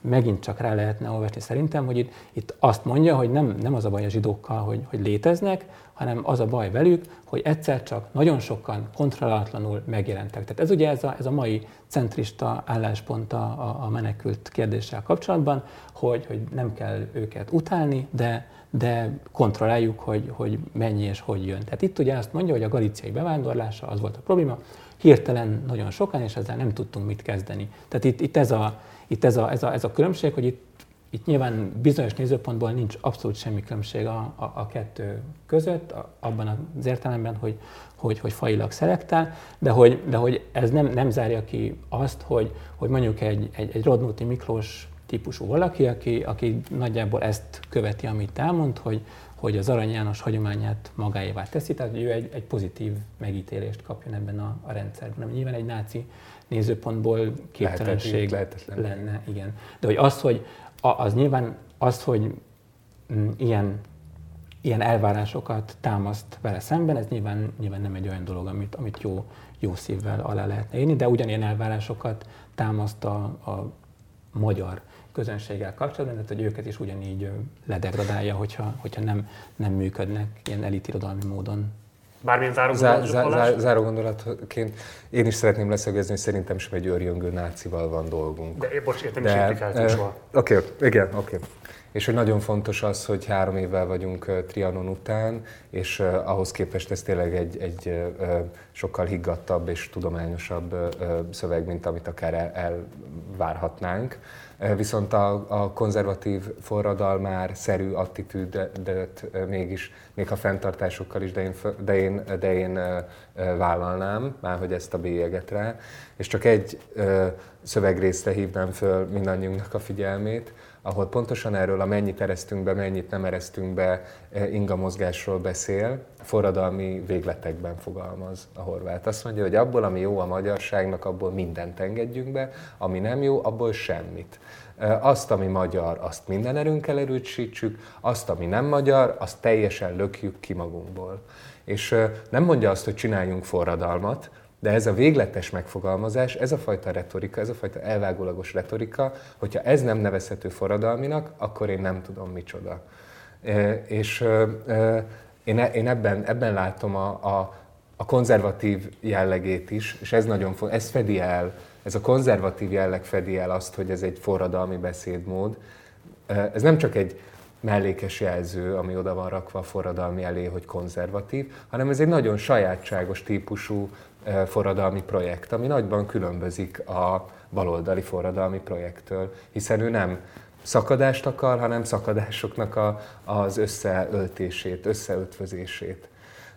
megint csak rá lehetne olvasni szerintem, hogy itt, itt azt mondja, hogy nem, nem az a baj a zsidókkal, hogy, hogy léteznek, hanem az a baj velük, hogy egyszer csak nagyon sokan kontrollálatlanul megjelentek. Tehát ez ugye ez a, ez a mai centrista álláspont a, a menekült kérdéssel kapcsolatban, hogy, hogy nem kell őket utálni, de, de kontrolláljuk, hogy, hogy mennyi és hogy jön. Tehát itt ugye azt mondja, hogy a galiciai bevándorlása az volt a probléma, hirtelen nagyon sokan, és ezzel nem tudtunk mit kezdeni. Tehát itt, itt ez, a, itt ez, a, ez, a, ez a különbség, hogy itt, itt nyilván bizonyos nézőpontból nincs abszolút semmi különbség a, a, a kettő között, a, abban az értelemben, hogy, hogy, hogy failag szelektál, de hogy, de hogy ez nem, nem zárja ki azt, hogy, hogy mondjuk egy, egy, egy Rodnóti Miklós típusú valaki, aki, aki nagyjából ezt követi, amit elmond, hogy, hogy az Arany János hagyományát magáévá teszi, tehát hogy ő egy, egy pozitív megítélést kapjon ebben a, a rendszerben. Nyilván egy náci nézőpontból képtelenség Lehetetlen. lenne, igen. De hogy az, hogy az nyilván az, hogy mm, ilyen, ilyen elvárásokat támaszt vele szemben, ez nyilván, nyilván nem egy olyan dolog, amit, amit jó, jó szívvel alá lehetne írni, de ugyanilyen elvárásokat támaszt a, a magyar közönséggel kapcsolatban, tehát hogy őket is ugyanígy ledegradálja, hogyha, hogyha nem, nem működnek ilyen elitirodalmi módon. Bármilyen záró zá, zá, zá, záró gondolatként én is szeretném leszögezni, hogy szerintem sem egy őrjöngő nácival van dolgunk. De bocs, értem De, is soha. Oké, okay, igen, oké. Okay. És hogy nagyon fontos az, hogy három évvel vagyunk Trianon után, és ahhoz képest ez tényleg egy, egy sokkal higgadtabb és tudományosabb szöveg, mint amit akár el, elvárhatnánk. Viszont a, a konzervatív forradalmár szerű attitűdet mégis, még a fenntartásokkal is, de én, de én, de én vállalnám, már hogy ezt a bélyeget rá. És csak egy szövegrészre hívnám föl mindannyiunknak a figyelmét, ahol pontosan erről a mennyit eresztünk be, mennyit nem eresztünk be inga mozgásról beszél, forradalmi végletekben fogalmaz a horvát. Azt mondja, hogy abból, ami jó a magyarságnak, abból mindent engedjünk be, ami nem jó, abból semmit. Azt, ami magyar, azt minden erőnkkel erősítsük, azt, ami nem magyar, azt teljesen lökjük ki magunkból. És nem mondja azt, hogy csináljunk forradalmat, de ez a végletes megfogalmazás, ez a fajta retorika, ez a fajta elvágólagos retorika, hogyha ez nem nevezhető forradalminak, akkor én nem tudom micsoda. És én, e, én ebben, ebben látom a, a, a konzervatív jellegét is, és ez nagyon fontos, ez fedi el, ez a konzervatív jelleg fedi el azt, hogy ez egy forradalmi beszédmód. Ez nem csak egy mellékes jelző, ami oda van rakva a forradalmi elé, hogy konzervatív, hanem ez egy nagyon sajátságos típusú forradalmi projekt, ami nagyban különbözik a baloldali forradalmi projektől, hiszen ő nem szakadást akar, hanem szakadásoknak a, az összeöltését, összeötvözését.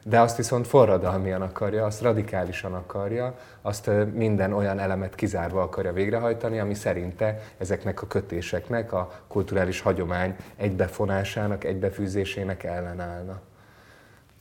De azt viszont forradalmian akarja, azt radikálisan akarja, azt minden olyan elemet kizárva akarja végrehajtani, ami szerinte ezeknek a kötéseknek, a kulturális hagyomány egybefonásának, egybefűzésének ellenállna.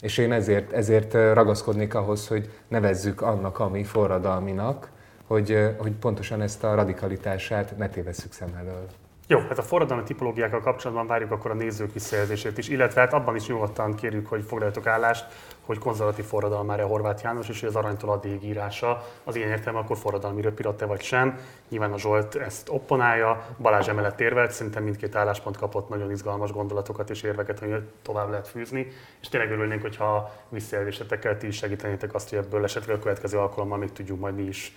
És én ezért, ezért ragaszkodnék ahhoz, hogy nevezzük annak, ami forradalminak, hogy, hogy pontosan ezt a radikalitását ne tévesszük szem elől. Jó, hát a forradalmi tipológiákkal kapcsolatban várjuk akkor a nézők visszajelzését is, illetve hát abban is nyugodtan kérjük, hogy foglaljatok állást, hogy konzervatív forradalmára Horváth János, és hogy az aranytól addig írása az ilyen értelme akkor forradalmi röpiratte vagy sem. Nyilván a Zsolt ezt opponálja, Balázs emellett érvelt, szerintem mindkét álláspont kapott nagyon izgalmas gondolatokat és érveket, hogy tovább lehet fűzni, és tényleg örülnénk, hogyha visszajelzésetekkel ti is segítenétek azt, hogy ebből esetleg a következő alkalommal még tudjuk majd mi is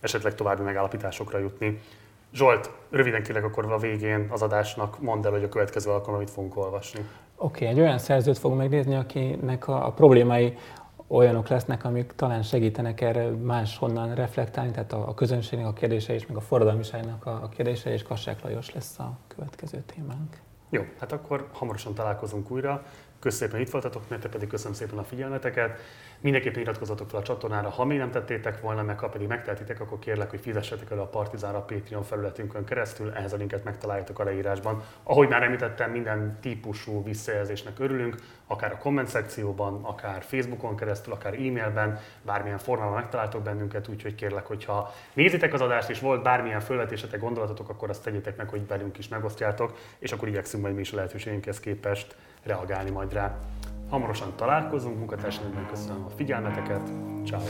esetleg további megállapításokra jutni. Zsolt, röviden kérlek akkor a végén az adásnak mondd el, hogy a következő alkalommal mit fogunk olvasni. Oké, okay, egy olyan szerzőt fogunk megnézni, akinek a, a problémái olyanok lesznek, amik talán segítenek erre máshonnan reflektálni, tehát a, a közönségnek a kérdése is, meg a forradalmiságnak a, a kérdése, és Kassák Lajos lesz a következő témánk. Jó, hát akkor hamarosan találkozunk újra. Köszönöm szépen, itt voltatok, nektek pedig köszönöm szépen a figyelmeteket. Mindenképpen iratkozzatok fel a csatornára, ha még nem tettétek volna, meg ha pedig megtehetitek, akkor kérlek, hogy fizessetek el a Partizánra a Patreon felületünkön keresztül, ehhez a linket megtaláljátok a leírásban. Ahogy már említettem, minden típusú visszajelzésnek örülünk, akár a komment szekcióban, akár Facebookon keresztül, akár e-mailben, bármilyen formában megtaláltok bennünket, úgyhogy kérlek, hogyha nézitek az adást és volt bármilyen felvetésetek, gondolatotok, akkor azt tegyétek meg, hogy velünk is megosztjátok, és akkor igyekszünk majd mi is a lehetőségünkhez képest reagálni majd rá. Hamarosan találkozunk, munkatársaimnak köszönöm a figyelmeteket, ciao.